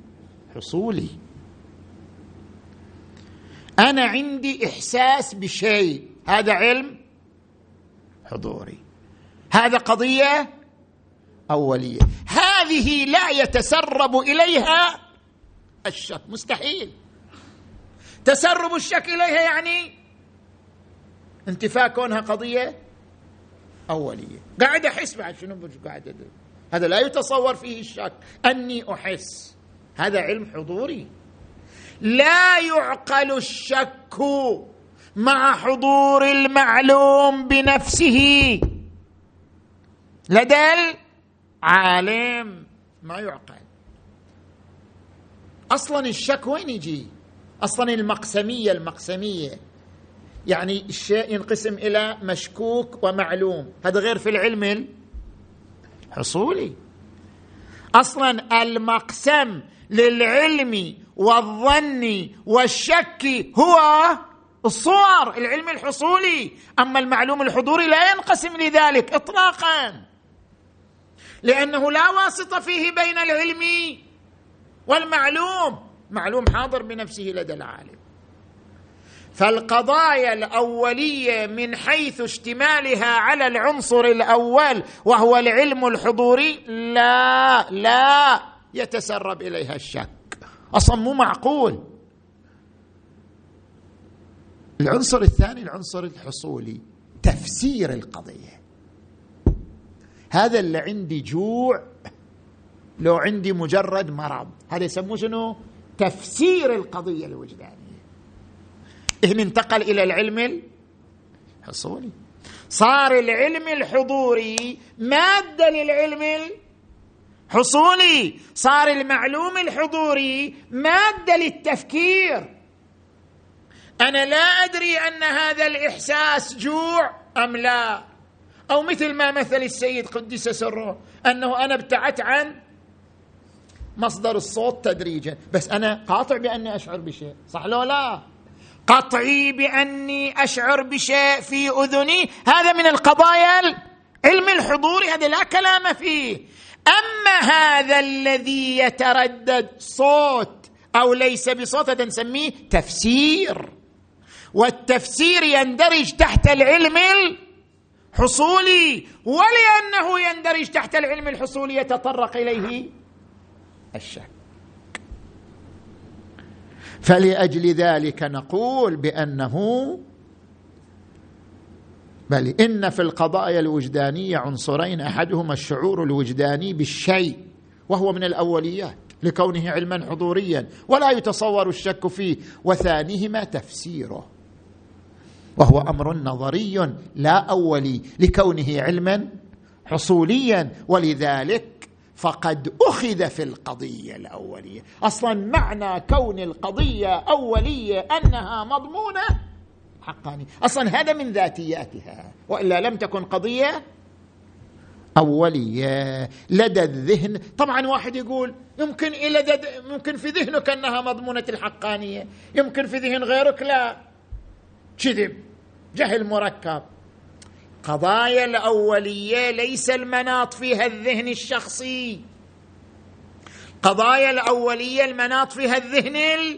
الحصولي. أنا عندي إحساس بشيء. هذا علم حضوري. هذا قضية أولية. هذه لا يتسرب إليها الشك. مستحيل. تسرب الشك إليها يعني انتفاء كونها قضية أولية. قاعد أحس بعد شنو قاعد أدري. هذا لا يتصور فيه الشك. أني أحس. هذا علم حضوري. لا يعقل الشك مع حضور المعلوم بنفسه. لدى العالم ما يعقل. أصلا الشك وين يجي؟ أصلا المقسمية المقسمية. يعني الشيء ينقسم إلى مشكوك ومعلوم. هذا غير في العلم حصولي. أصلا المقسم للعلم والظن والشك هو الصور العلم الحصولي. أما المعلوم الحضوري لا ينقسم لذلك اطلاقا. لأنه لا واسطة فيه بين العلم والمعلوم. معلوم حاضر بنفسه لدى العالم. فالقضايا الأولية من حيث اشتمالها على العنصر الأول وهو العلم الحضوري لا لا يتسرب إليها الشك. أصلا مو معقول. العنصر الثاني العنصر الحصولي تفسير القضية. هذا اللي عندي جوع لو عندي مجرد مرض. هذا يسموه شنو؟ تفسير القضية الوجدانية. انتقل إلى العلم الحصولي صار العلم الحضوري مادة للعلم الحصولي صار المعلوم الحضوري مادة للتفكير. أنا لا أدري أن هذا الإحساس جوع أم لا. أو مثل ما مثل السيد قدس سره أنه أنا ابتعدت عن مصدر الصوت تدريجا. بس أنا قاطع بأني أشعر بشيء. صح لو لا؟ قطعي بأني أشعر بشيء في أذني. هذا من القضايا علم الحضور هذا لا كلام فيه. أما هذا الذي يتردد صوت أو ليس بصوت هذا نسميه تفسير. والتفسير يندرج تحت العلم الحصولي ولأنه يندرج تحت العلم الحصولي يتطرق إليه الشك. فلأجل ذلك نقول بأنه بل إن في القضايا الوجدانية عنصرين أحدهما الشعور الوجداني بالشيء وهو من الأوليات لكونه علما حضوريا ولا يتصور الشك فيه وثانيهما تفسيره وهو أمر نظري لا أولي لكونه علما حصوليا ولذلك فقد أخذ في القضية الأولية. أصلا معنى كون القضية أولية أنها مضمونة حقاني. أصلا هذا من ذاتياتها. وإلا لم تكن قضية أولية لدى الذهن. طبعا واحد يقول يمكن إلى ممكن في ذهنك أنها مضمونة الحقانية. يمكن في ذهن غيرك لا. كذب. جهل مركب. قضايا الأولية ليس المناط فيها الذهن الشخصي. قضايا الأولية المناط فيها الذهن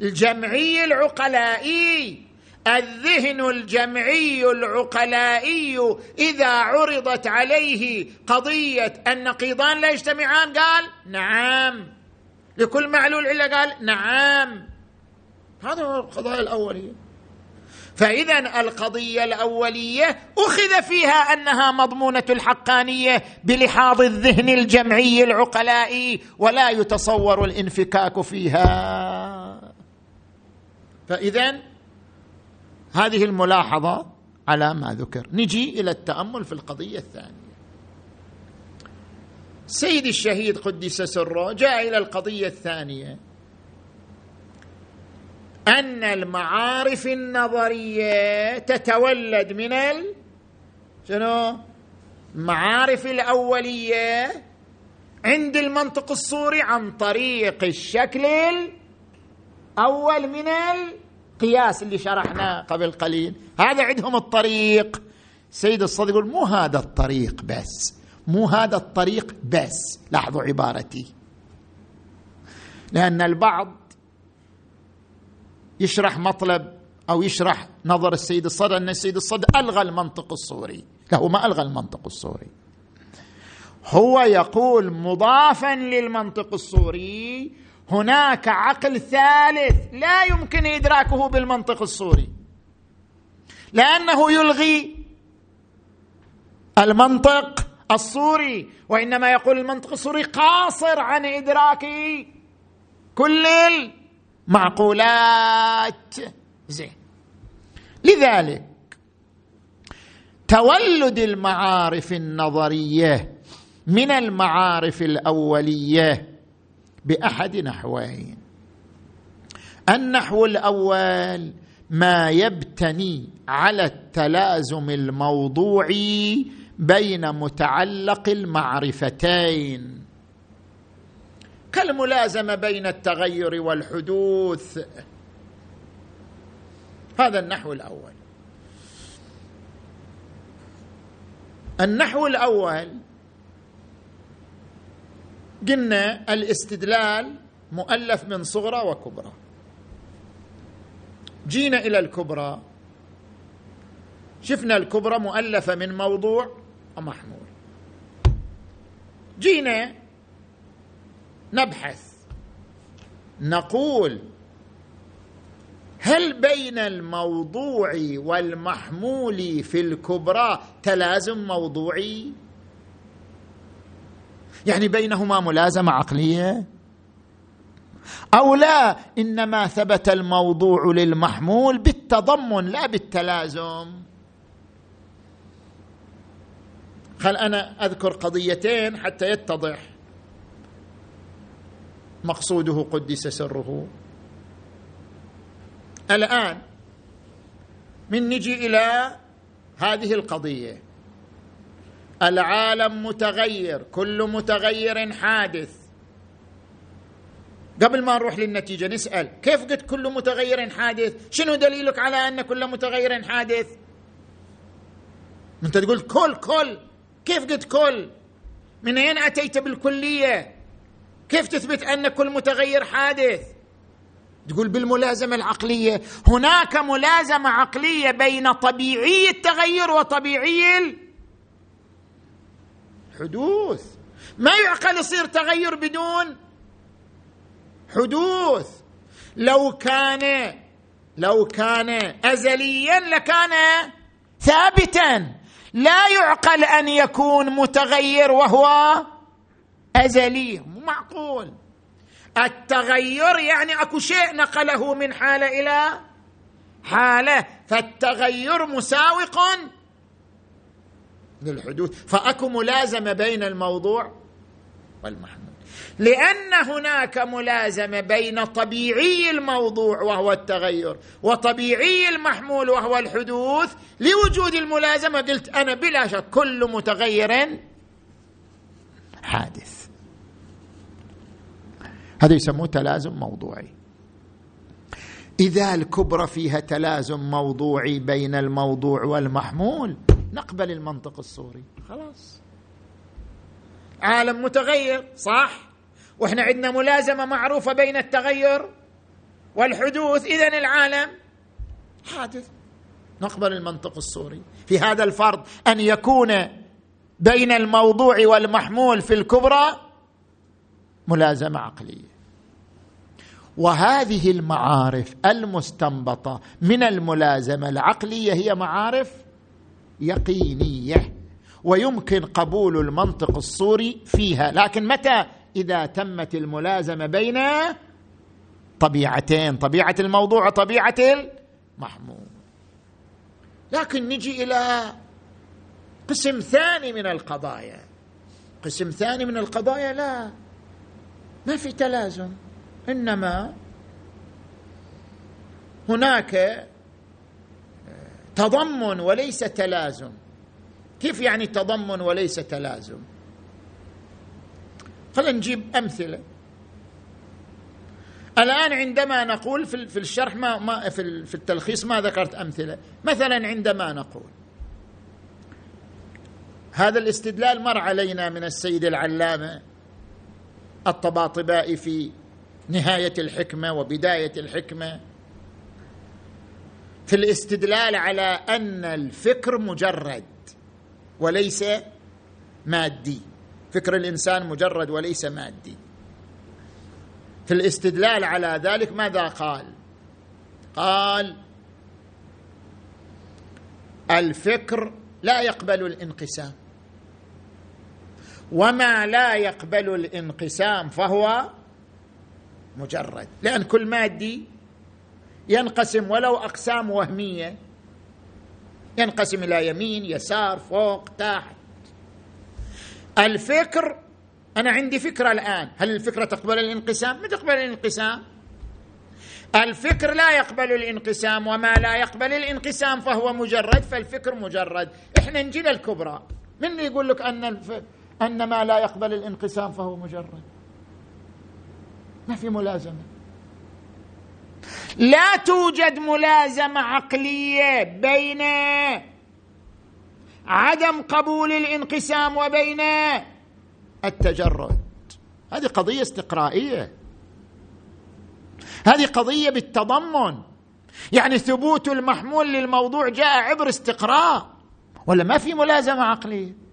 الجمعي العقلائي. الذهن الجمعي العقلائي إذا عرضت عليه قضية النقيضان لا يجتمعان قال نعم. لكل معلول عله قال نعم. هذا هو القضايا الأولية. فإذا القضية الأولية أخذ فيها أنها مضمونة الحقانية بلحاظ الذهن الجمعي العقلائي ولا يتصور الانفكاك فيها. فاذا هذه الملاحظة على ما ذكر. نجي إلى التأمل في القضية الثانية. سيد الشهيد قدس سره جاء إلى القضية الثانية. أن المعارف النظرية تتولد من ال شنو؟ المعارف الأولية عند المنطق الصوري عن طريق الشكل الأول من القياس اللي شرحناه قبل قليل. هذا عندهم الطريق. سيد الصدق يقول مو هذا الطريق بس. مو هذا الطريق بس. لاحظوا عبارتي. لأن البعض يشرح مطلب أو يشرح نظر السيد الصدر أن السيد الصدر ألغى المنطق الصوري. لا هو ما ألغى المنطق الصوري. هو يقول مضافا للمنطق الصوري هناك عقل ثالث لا يمكن إدراكه بالمنطق الصوري. لأنه يلغي المنطق الصوري وإنما يقول المنطق الصوري قاصر عن إدراك كل المعقولات زين. لذلك تولد المعارف النظرية من المعارف الأولية بأحد نحوين. النحو الأول ما يبتني على التلازم الموضوعي بين متعلق المعرفتين. كالملازمة بين التغير والحدوث. هذا النحو الأول. النحو الأول قلنا الاستدلال مؤلف من صغرى وكبرى. جينا إلى الكبرى. شفنا الكبرى مؤلفة من موضوع ومحمول جينا نبحث. نقول هل بين الموضوع والمحمول في الكبرى تلازم موضوعي؟ يعني بينهما ملازمه عقلية؟ أو لا إنما ثبت الموضوع للمحمول بالتضمن لا بالتلازم. خل أنا أذكر قضيتين حتى يتضح. مقصوده قدس سره. الآن من نجي إلى هذه القضية. العالم متغير كل متغير حادث. قبل ما نروح للنتيجة نسأل كيف قلت كل متغير حادث؟ شنو دليلك على أن كل متغير حادث؟ أنت تقول كل كل. كيف قلت كل؟ من أين أتيت بالكلية؟ كيف تثبت أن كل متغير حادث؟ تقول بالملازمة العقلية. هناك ملازمة عقلية بين طبيعي التغير وطبيعي حدوث. ما يعقل يصير تغير بدون حدوث؟ لو كان لو كان ازليا لكان ثابتا. لا يعقل أن يكون متغير وهو أزلي. معقول. التغير يعني أكو شيء نقله من حالة إلى حالة. فالتغير مساوق للحدوث. فأكو ملازمة بين الموضوع والمحمول لأن هناك ملازمة بين طبيعي الموضوع وهو التغير وطبيعي المحمول وهو الحدوث لوجود الملازمة. قلت أنا بلا شك كل متغير حادث. هذا يسموه تلازم موضوعي. إذا الكبرى فيها تلازم موضوعي بين الموضوع والمحمول نقبل المنطق الصوري خلاص. عالم متغير صح؟ وإحنا عندنا ملازمة معروفة بين التغير والحدوث. اذا العالم حادث. نقبل المنطق الصوري في هذا الفرض أن يكون بين الموضوع والمحمول في الكبرى ملازمة عقلية. وهذه المعارف المستنبطة من الملازمة العقلية هي معارف يقينية ويمكن قبول المنطق الصوري فيها لكن متى؟ إذا تمت الملازمة بين طبيعتين طبيعة الموضوع وطبيعة المحمول. لكن نجي إلى قسم ثاني من القضايا. قسم ثاني من القضايا لا. ما في تلازم. إنما هناك تضمن وليس تلازم. كيف يعني تضمن وليس تلازم؟ خلينا نجيب أمثلة. الآن عندما نقول في الشرح ما, ما في التلخيص ما ذكرت أمثلة. مثلا عندما نقول هذا الاستدلال مر علينا من السيد العلامة الطباطبائي في نهاية الحكمة وبداية الحكمة. في الاستدلال على أن الفكر مجرد وليس مادي. فكر الإنسان مجرد وليس مادي. في الاستدلال على ذلك ماذا قال؟ قال الفكر لا يقبل الانقسام. وما لا يقبل الانقسام فهو مجرد. لأن كل مادي ينقسم ولو أقسام وهمية. ينقسم إلى يمين يسار فوق تحت. الفكر أنا عندي فكرة الآن. هل الفكرة تقبل الانقسام؟ ما تقبل الانقسام. الفكر لا يقبل الانقسام وما لا يقبل الانقسام فهو مجرد فالفكر مجرد. إحنا نجي للكبرى من يقول لك أن الف... أن ما لا يقبل الانقسام فهو مجرد. ما في ملازمة. لا توجد ملازمة عقلية بين عدم قبول الانقسام وبين التجرد. هذه قضية استقرائية. هذه قضية بالتضمن. يعني ثبوت المحمول للموضوع جاء عبر استقراء. ولا ما في ملازمة عقلية؟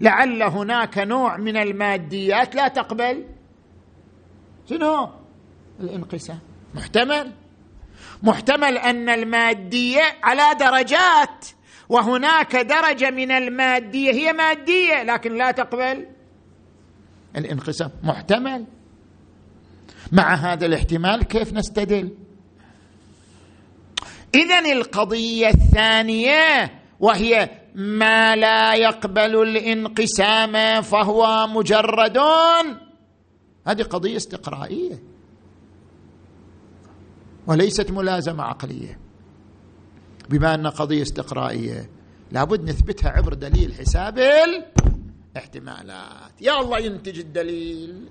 لعل هناك نوع من الماديات لا تقبل. شنو؟ الانقسام. محتمل. محتمل أن المادية على درجات وهناك درجة من المادية هي مادية لكن لا تقبل الانقسام. محتمل. مع هذا الاحتمال كيف نستدل؟ اذا القضية الثانية وهي ما لا يقبل الانقسام فهو مجرد هذه قضية استقرائية. وليست ملازمة عقلية. بما أن قضية استقرائية لابد نثبتها عبر دليل حساب الاحتمالات. يا الله ينتج الدليل.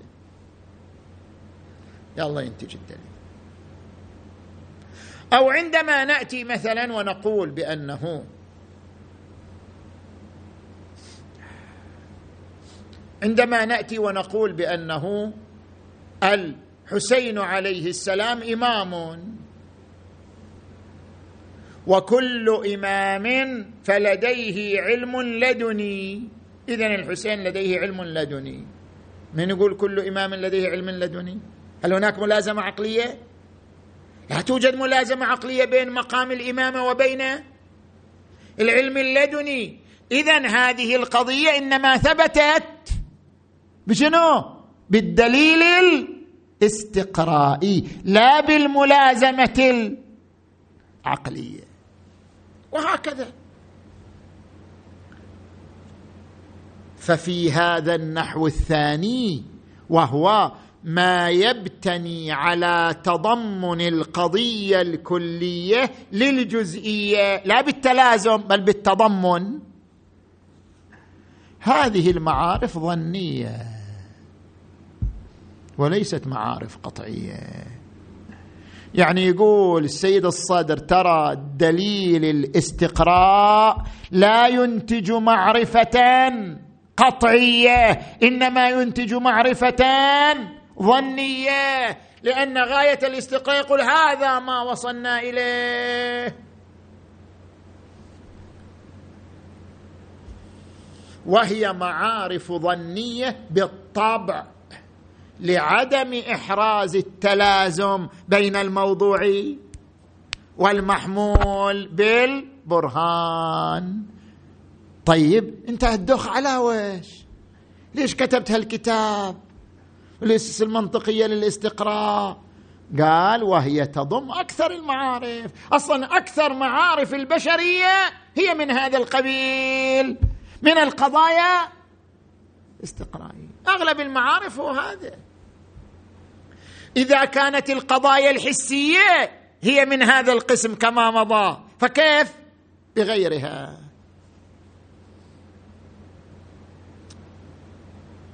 يا الله ينتج الدليل. أو عندما نأتي مثلا ونقول بأنه عندما نأتي ونقول بأنه الحسين عليه السلام إمام. وكل إمام فلديه علم لدني. اذا الحسين لديه علم لدني. من يقول كل إمام لديه علم لدني؟ هل هناك ملازمة عقلية؟ لا توجد ملازمة عقلية بين مقام الامامه وبين العلم اللدني. اذا هذه القضية إنما ثبتت بشنو؟ بالدليل الاستقرائي لا بالملازمة العقلية. وهكذا. ففي هذا النحو الثاني وهو ما يبتني على تضمن القضية الكلية للجزئية لا بالتلازم بل بالتضمن. هذه المعارف ظنية. وليست معارف قطعية. يعني يقول السيد الصدر ترى دليل الاستقراء لا ينتج معرفة قطعية إنما ينتج معرفة ظنية لأن غاية الاستقراء يقول هذا ما وصلنا إليه. وهي معارف ظنية بالطبع لعدم إحراز التلازم بين الموضوع والمحمول بالبرهان. طيب انت الدخ على وش؟ ليش كتبت هالكتاب؟ الاسس المنطقية للاستقراء. قال وهي تضم أكثر المعارف. أصلا أكثر معارف البشرية هي من هذا القبيل. من القضايا استقرائية. أغلب المعارف هو هذا. إذا كانت القضايا الحسية هي من هذا القسم كما مضى فكيف؟ بغيرها.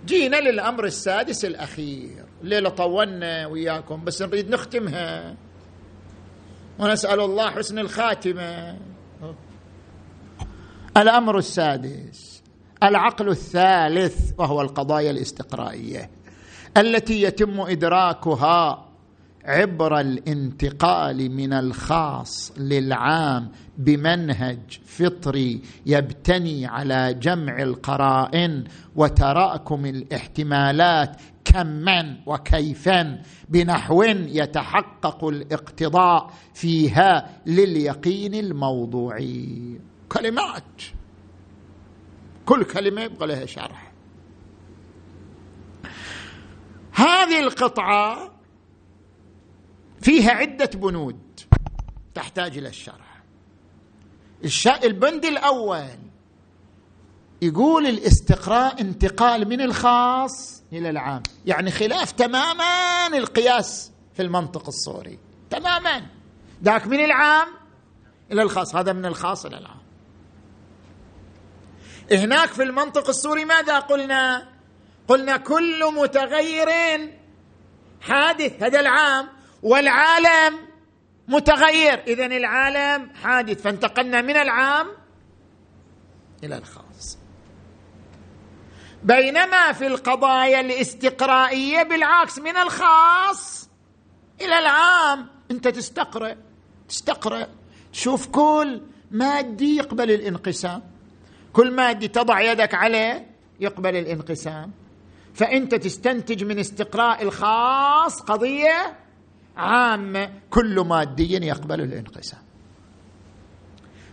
جينا للأمر السادس الأخير. الليلة طولنا وياكم بس نريد نختمها. ونسأل الله حسن الخاتمة. الأمر السادس العقل الثالث وهو القضايا الاستقرائية التي يتم إدراكها عبر الانتقال من الخاص للعام بمنهج فطري يبتني على جمع القرائن وتراكم الاحتمالات كما وكيفا بنحو يتحقق الاقتضاء فيها لليقين الموضوعي. كلمات. كل كلمة يبقى لها شرح. هذه القطعة فيها عدة بنود تحتاج إلى الشرح. البند الأول يقول الاستقراء انتقال من الخاص إلى العام. يعني خلاف تماما القياس في المنطق الصوري. تماما. ذاك من العام إلى الخاص هذا من الخاص إلى العام. هناك في المنطق السوري ماذا قلنا؟ قلنا كل متغير حادث هذا العام والعالم متغير. اذا العالم حادث فانتقلنا من العام إلى الخاص. بينما في القضايا الاستقرائية بالعكس من الخاص إلى العام. أنت تستقرأ تستقرأ تشوف كل مادي يقبل الانقسام. كل مادي تضع يدك عليه يقبل الانقسام. فأنت تستنتج من استقراء الخاص قضية عامة كل مادي يقبل الانقسام.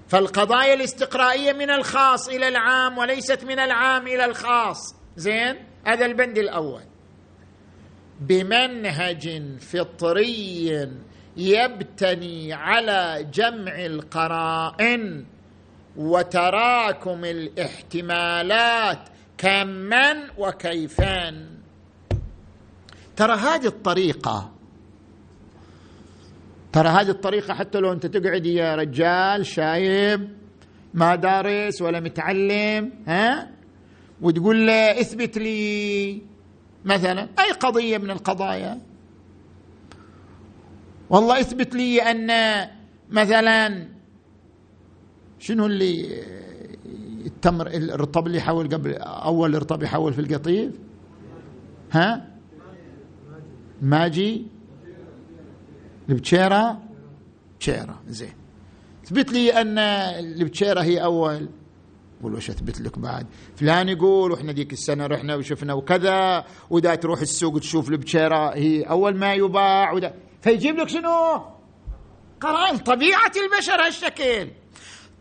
فالقضايا الاستقرائية من الخاص إلى العام وليست من العام إلى الخاص. زين؟ هذا البند الأول. بمنهج فطري يبتني على جمع القرائن. وتراكم الاحتمالات كما وكيفا ترى هذه الطريقة ترى هذه الطريقة حتى لو أنت تقعد يا رجال شايب ما دارس ولا متعلم ها؟ وتقول له اثبت لي مثلا أي قضية من القضايا. والله اثبت لي أن مثلا شنو اللي التمر الرطب اللي يحول قبل أول رطب يحول في القطيف؟ ها؟ ماجي؟ البتشيرة؟ بتشيرة زين. اثبت لي أن البتشيرة هي أول؟ قول وش أثبت لك بعد. فلان يقول وإحنا ذيك السنة رحنا وشفنا وكذا ودا تروح السوق تشوف البتشيرة هي أول ما يباع فيجيب لك شنو؟ قرائن طبيعة البشر هالشكل.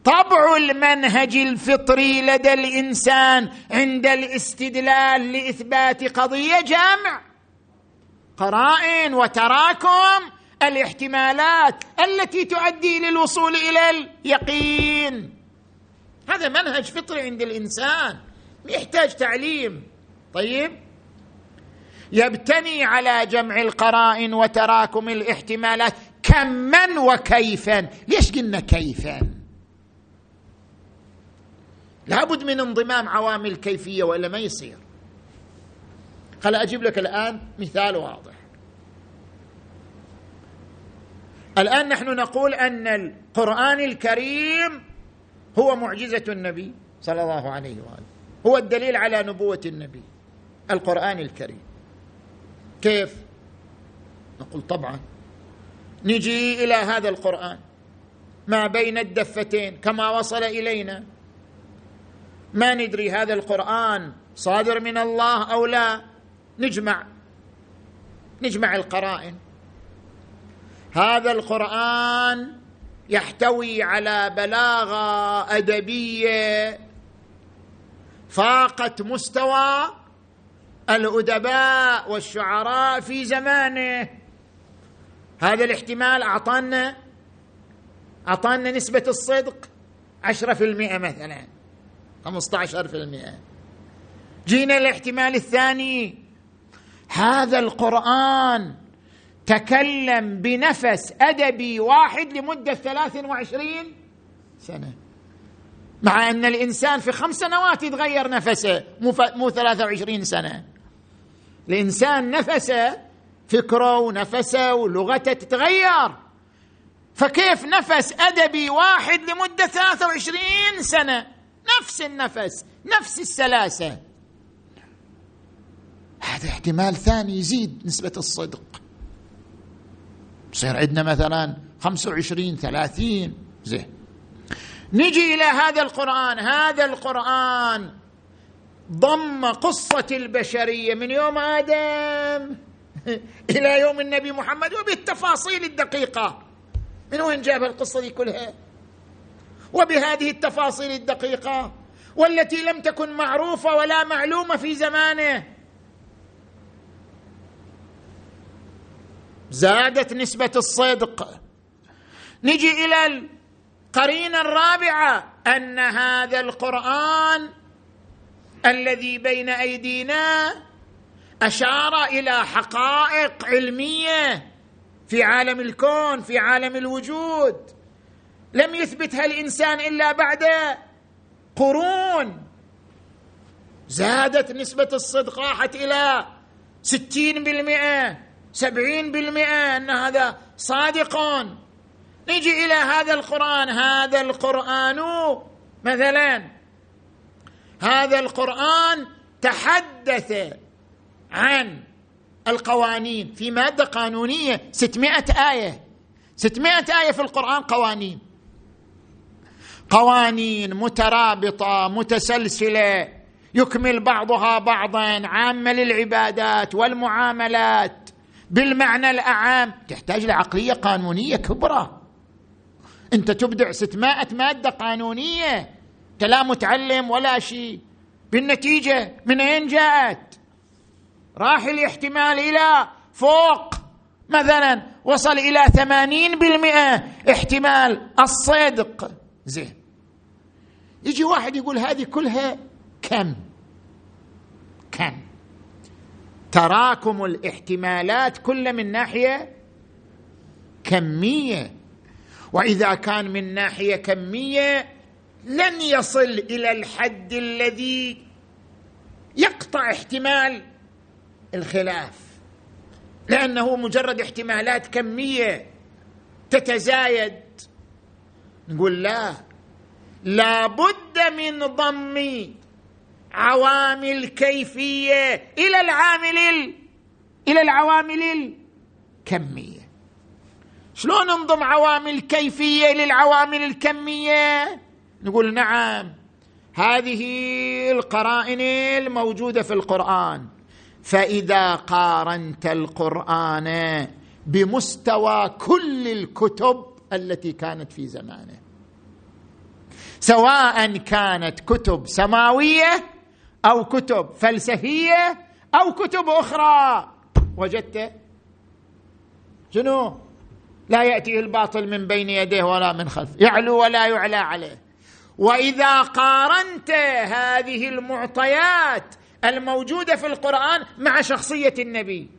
طبع المنهج الفطري لدى الإنسان عند الاستدلال لإثبات قضية جمع قرائن وتراكم الاحتمالات التي تؤدي للوصول إلى اليقين. هذا منهج فطري عند الإنسان يحتاج تعليم. طيب؟ يبتني على جمع القرائن وتراكم الاحتمالات. كما وكيفا؟ ليش قلنا كيفا؟ لابد من انضمام عوامل الكيفيه وإلا ما يصير. خل أجيب لك الآن مثال واضح. الآن نحن نقول أن القرآن الكريم هو معجزة النبي صلى الله عليه وآله. هو الدليل على نبوة النبي القرآن الكريم. كيف؟ نقول طبعا. نجي إلى هذا القرآن. ما بين الدفتين كما وصل إلينا. ما ندري هذا القرآن صادر من الله أو لا. نجمع. نجمع القرائن. هذا القرآن يحتوي على بلاغة أدبية فاقت مستوى الأدباء والشعراء في زمانه. هذا الاحتمال اعطانا أعطانا نسبة الصدق عشرة في المئة مثلا. خمسة عشر في المئة. جينا الاحتمال الثاني. هذا القرآن تكلم بنفس أدبي واحد لمدة ثلاث وعشرين سنة مع أن الإنسان في خمس سنوات يتغير نفسه مو, مو ثلاثة وعشرين سنة. الإنسان نفسه فكره ونفسه ولغته تتغير. فكيف نفس أدبي واحد لمدة ثلاثة وعشرين سنة؟ نفس النفس نفس السلاسة. هذا احتمال ثاني يزيد نسبة الصدق. يصير عندنا مثلا خمسة وعشرين ثلاثين. زين. نجي إلى هذا القرآن. هذا القرآن ضم قصة البشرية من يوم آدم إلى يوم النبي محمد وبالتفاصيل الدقيقة. من وين جاب القصة دي كلها؟ وبهذه التفاصيل الدقيقة والتي لم تكن معروفة ولا معلومة في زمانه. زادت نسبة الصدق. نجي إلى القرينة الرابعة أن هذا القرآن الذي بين أيدينا أشار إلى حقائق علمية في عالم الكون في عالم الوجود. لم يثبتها الإنسان إلا بعد قرون. زادت نسبة الصدق راحت إلى ستين بالمئة سبعين بالمئة أن هذا صادق. نجي إلى هذا القرآن. هذا القرآن مثلا هذا القرآن تحدث عن القوانين في مادة قانونية ستمائة آية. ستمائة آية في القرآن قوانين. قوانين مترابطة متسلسلة. يكمل بعضها بعضا عامة للعبادات والمعاملات. بالمعنى الأعام تحتاج لعقلية قانونية كبرى. أنت تبدع ستمائة مادة قانونية أنت لا متعلم ولا شيء. بالنتيجة من أين جاءت؟ راح الاحتمال إلى فوق. مثلا وصل ثمانين بالمئة. احتمال الصدق. زين. يجي واحد يقول هذه كلها كم؟ كم؟ تراكم الاحتمالات كل من ناحية كمية. وإذا كان من ناحية كمية لن يصل إلى الحد الذي يقطع احتمال الخلاف. لأنه مجرد احتمالات كمية تتزايد. نقول لا لابد من ضم عوامل كيفية إلى العامل إلى العوامل الكمية. شلون ننظم عوامل كيفية للعوامل الكمية؟ نقول نعم هذه القرائن الموجودة في القرآن. فإذا قارنت القرآن بمستوى كل الكتب التي كانت في زمانه سواء كانت كتب سماوية أو كتب فلسفية أو كتب أخرى. وجدت؟ شنو؟ لا يأتيه الباطل من بين يديه ولا من خلفه. يعلو ولا يعلى عليه. وإذا قارنت هذه المعطيات الموجودة في القرآن مع شخصية النبي.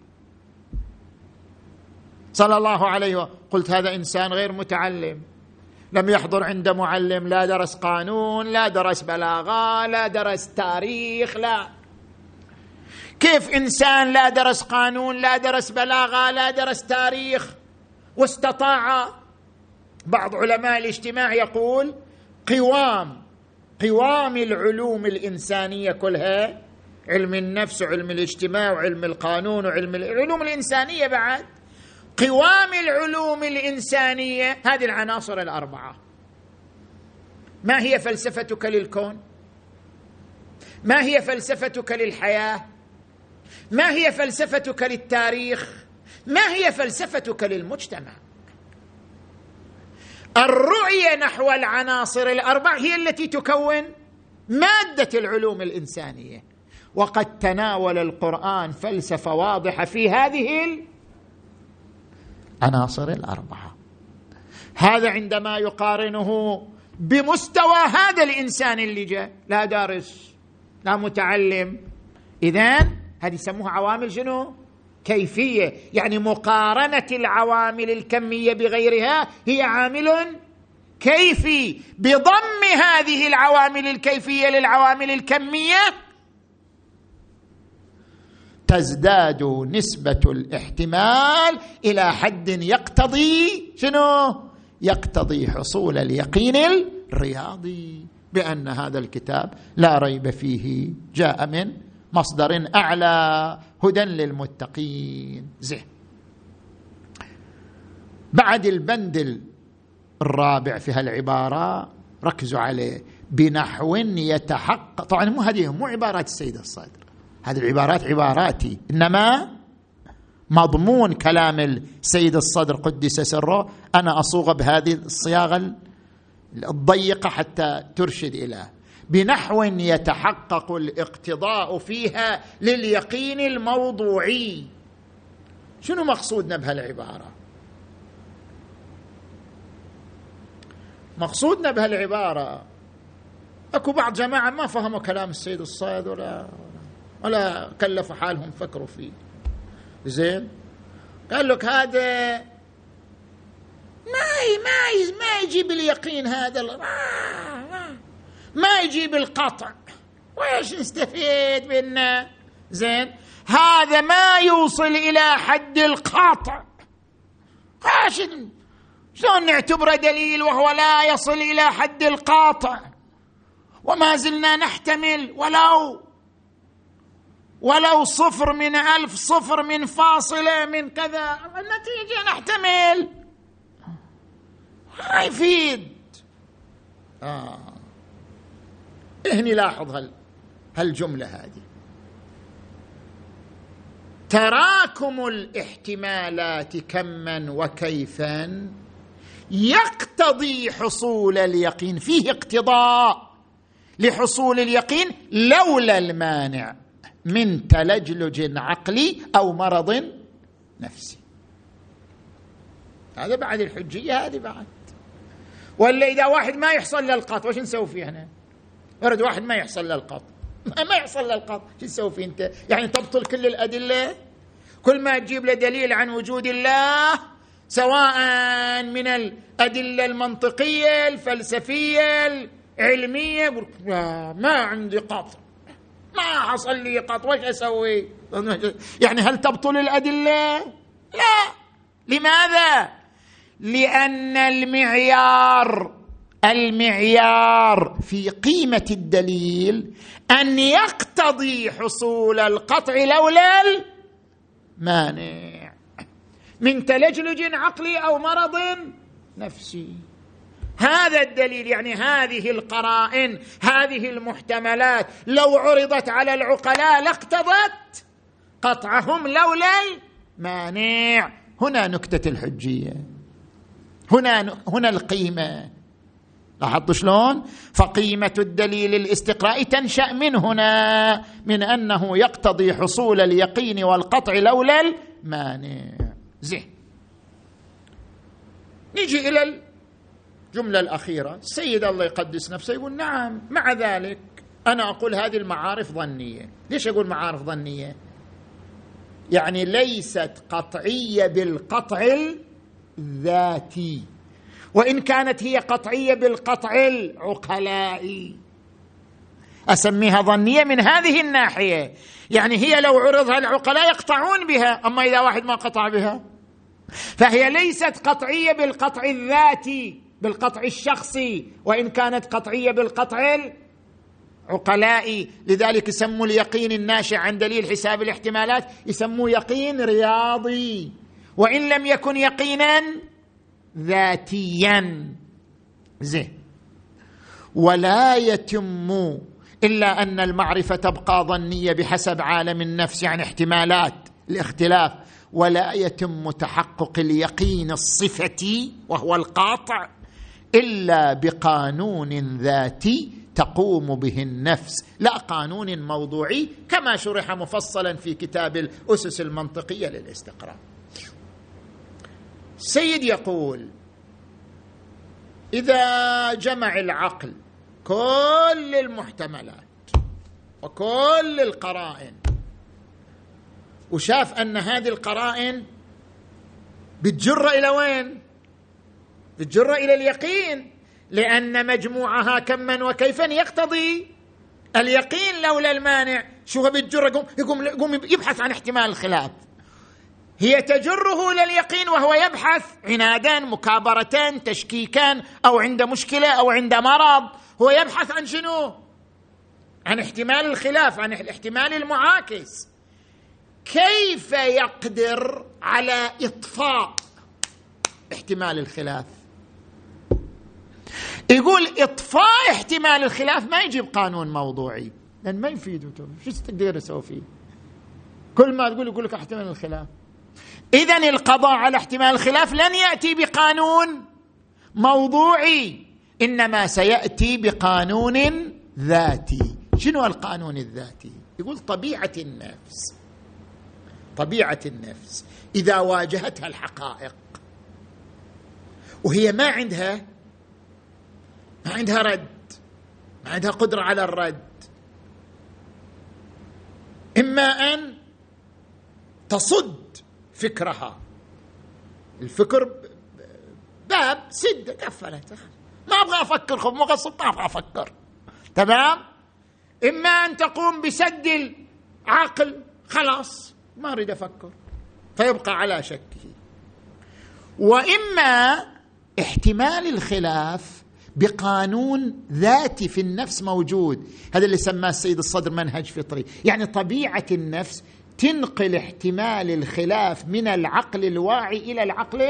صلى الله عليه وسلم. قلت هذا إنسان غير متعلم. لم يحضر عند معلم لا درس قانون لا درس بلاغة لا درس تاريخ لا. كيف إنسان لا درس قانون لا درس بلاغة لا درس تاريخ؟ واستطاع. بعض علماء الاجتماع يقول قوام قوام العلوم الإنسانية كلها علم النفس وعلم الاجتماع وعلم القانون وعلم العلوم الإنسانية بعد. قوام العلوم الإنسانية هذه العناصر الأربعة. ما هي فلسفتك للكون؟ ما هي فلسفتك للحياة؟ ما هي فلسفتك للتاريخ؟ ما هي فلسفتك للمجتمع؟ الرؤية نحو العناصر الأربع هي التي تكون مادة العلوم الإنسانية. وقد تناول القرآن فلسفة واضحة في هذه العناصر الأربعة. هذا عندما يقارنه بمستوى هذا الإنسان اللي جاء لا دارس لا متعلم. اذا هذه يسموها عوامل شنو؟ كيفية. يعني مقارنة العوامل الكمية بغيرها هي عامل كيفي. بضم هذه العوامل الكيفية للعوامل الكمية تزداد نسبة الاحتمال إلى حد يقتضي شنو؟ يقتضي حصول اليقين الرياضي بأن هذا الكتاب لا ريب فيه جاء من مصدر أعلى هدى للمتقين. زين. بعد البند الرابع في هالعبارة ركزوا عليه بنحو يتحقق طبعا مو هذه مو عبارات السيد الصادر هذه العبارات عباراتي. إنما مضمون كلام السيد الصدر قدس سره. أنا أصوغ بهذه الصياغة الضيقة حتى ترشد إلى. بنحو يتحقق الاقتضاء فيها لليقين الموضوعي. شنو مقصودنا بهالعباره مقصودنا بهالعباره أكو بعض جماعة ما فهموا كلام السيد الصيد ولا ولا كلفوا حالهم فكروا فيه. زين؟ قال لك هذا ما ما ما يجيب اليقين هذا ما يجيب القطع. ويش نستفيد منه؟ زين؟ هذا ما يوصل إلى حد القطع. شلون نعتبره دليل وهو لا يصل إلى حد القاطع وما زلنا نحتمل ولو ولو صفر من ألف صفر من فاصلة من كذا. النتيجة نحتمل. ما يفيد. آه. هني لاحظ هل هالجملة هذه. تراكم الاحتمالات كما وكيفا يقتضي حصول اليقين. فيه اقتضاء لحصول اليقين لولا المانع. من تلجلج عقلي أو مرض نفسي. هذا بعد الحجية هذه بعد. ولا إذا واحد ما يحصل له القط وش نسوي فيه هنا؟ ورد واحد ما يحصل له القط. ما يحصل له القط. شو تسوي فيه أنت؟ يعني تبطل كل الأدلة؟ كل ما تجيب له دليل عن وجود الله سواء من الأدلة المنطقية الفلسفية العلمية ما عندي قطع ما حصل لي قط وش أسوي؟ يعني هل تبطل الأدلة؟ لا. لماذا؟ لأن المعيار المعيار في قيمة الدليل أن يقتضي حصول القطع لولا المانع. من تلجلج عقلي أو مرض نفسي. هذا الدليل يعني هذه القرائن هذه المحتملات لو عرضت على العقلاء لاقتضت قطعهم لولا المانع. هنا نكتة الحجية هنا هنا القيمة. لاحظت شلون؟ فقيمة الدليل الاستقراء تنشأ من هنا من أنه يقتضي حصول اليقين والقطع لولا المانع. زين. نجي إلى الجمله الأخيرة السيد الله يقدس نفسه يقول نعم مع ذلك أنا أقول هذه المعارف ظنية. ليش أقول معارف ظنية؟ يعني ليست قطعية بالقطع الذاتي. وإن كانت هي قطعية بالقطع العقلائي. أسميها ظنية من هذه الناحية. يعني هي لو عرضها العقلاء يقطعون بها أما إذا واحد ما قطع بها. فهي ليست قطعية بالقطع الذاتي. بالقطع الشخصي وإن كانت قطعية بالقطع العقلائي لذلك يسموا اليقين الناشئ عن دليل حساب الاحتمالات يسموه يقين رياضي. وإن لم يكن يقينا ذاتيا. زين. ولا يتم إلا أن المعرفة تبقى ظنية بحسب عالم النفس يعني احتمالات الاختلاف. ولا يتم تحقق اليقين الصفتي وهو القاطع. إلا بقانون ذاتي تقوم به النفس. لا قانون موضوعي كما شرح مفصلا في كتاب الأسس المنطقية للاستقراء سيد يقول إذا جمع العقل كل المحتملات وكل القرائن وشاف أن هذه القرائن بتجر إلى وين؟ بتجر إلى اليقين لأن مجموعها كما وكيفا يقتضي؟ اليقين لولا المانع. شو بتجر يقوم يقوم يقوم يبحث عن احتمال الخلاف. هي تجره إلى اليقين وهو يبحث عنادا مكابره تشكيكا أو عند مشكلة أو عند مرض. هو يبحث عن شنو؟ عن احتمال الخلاف عن الاحتمال المعاكس. كيف يقدر على إطفاء احتمال الخلاف؟ يقول إطفاء احتمال الخلاف ما يجيب قانون موضوعي. لأن ما يفيد شو تقدر تسوي فيه؟ كل ما تقول يقول لك احتمال الخلاف. اذا القضاء على احتمال الخلاف لن يأتي بقانون موضوعي إنما سيأتي بقانون ذاتي. شنو القانون الذاتي؟ يقول طبيعة النفس. طبيعة النفس. إذا واجهتها الحقائق وهي ما عندها ما عندها رد. ما عندها قدرة على الرد. إما أن تصد فكرها. الفكر باب سد. قفلت ما أبغى أفكر خذ مغصب ما أبغى أفكر. تمام؟ إما أن تقوم بسد العقل. خلاص ما أريد أفكر. فيبقى على شكه. وإما احتمال الخلاف بقانون ذاتي في النفس موجود. هذا اللي سماه السيد الصدر منهج فطري. يعني طبيعة النفس تنقل احتمال الخلاف من العقل الواعي إلى العقل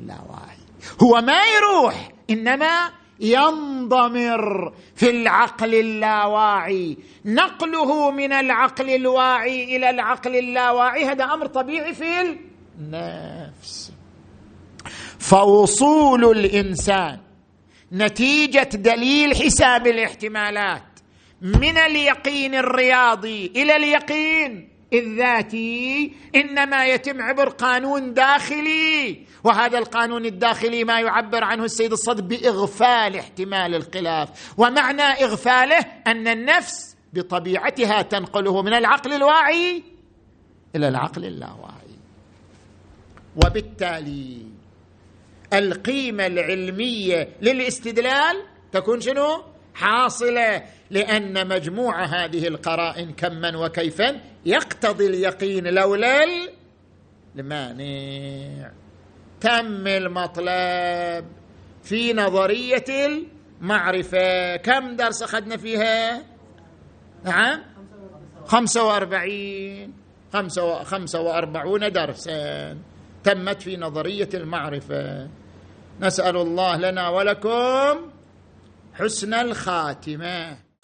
اللاواعي. هو ما يروح إنما ينضمر في العقل اللاواعي. نقله من العقل الواعي إلى العقل اللاواعي هذا أمر طبيعي في النفس. فوصول الإنسان نتيجة دليل حساب الاحتمالات من اليقين الرياضي إلى اليقين الذاتي إنما يتم عبر قانون داخلي وهذا القانون الداخلي ما يعبر عنه السيد الصدر بإغفال احتمال الخلاف ومعنى إغفاله أن النفس بطبيعتها تنقله من العقل الواعي إلى العقل اللاواعي. وبالتالي القيمة العلمية للاستدلال تكون شنو؟ حاصلة لأن مجموع هذه القرائن كما وكيفا يقتضي اليقين لولا المانع. تم المطلب في نظرية المعرفة. كم درس أخذنا فيها؟ نعم؟ خمسة وأربعين. خمسة وأربعون درسا تمت في نظرية المعرفة. نسأل الله لنا ولكم حسن الخاتمة.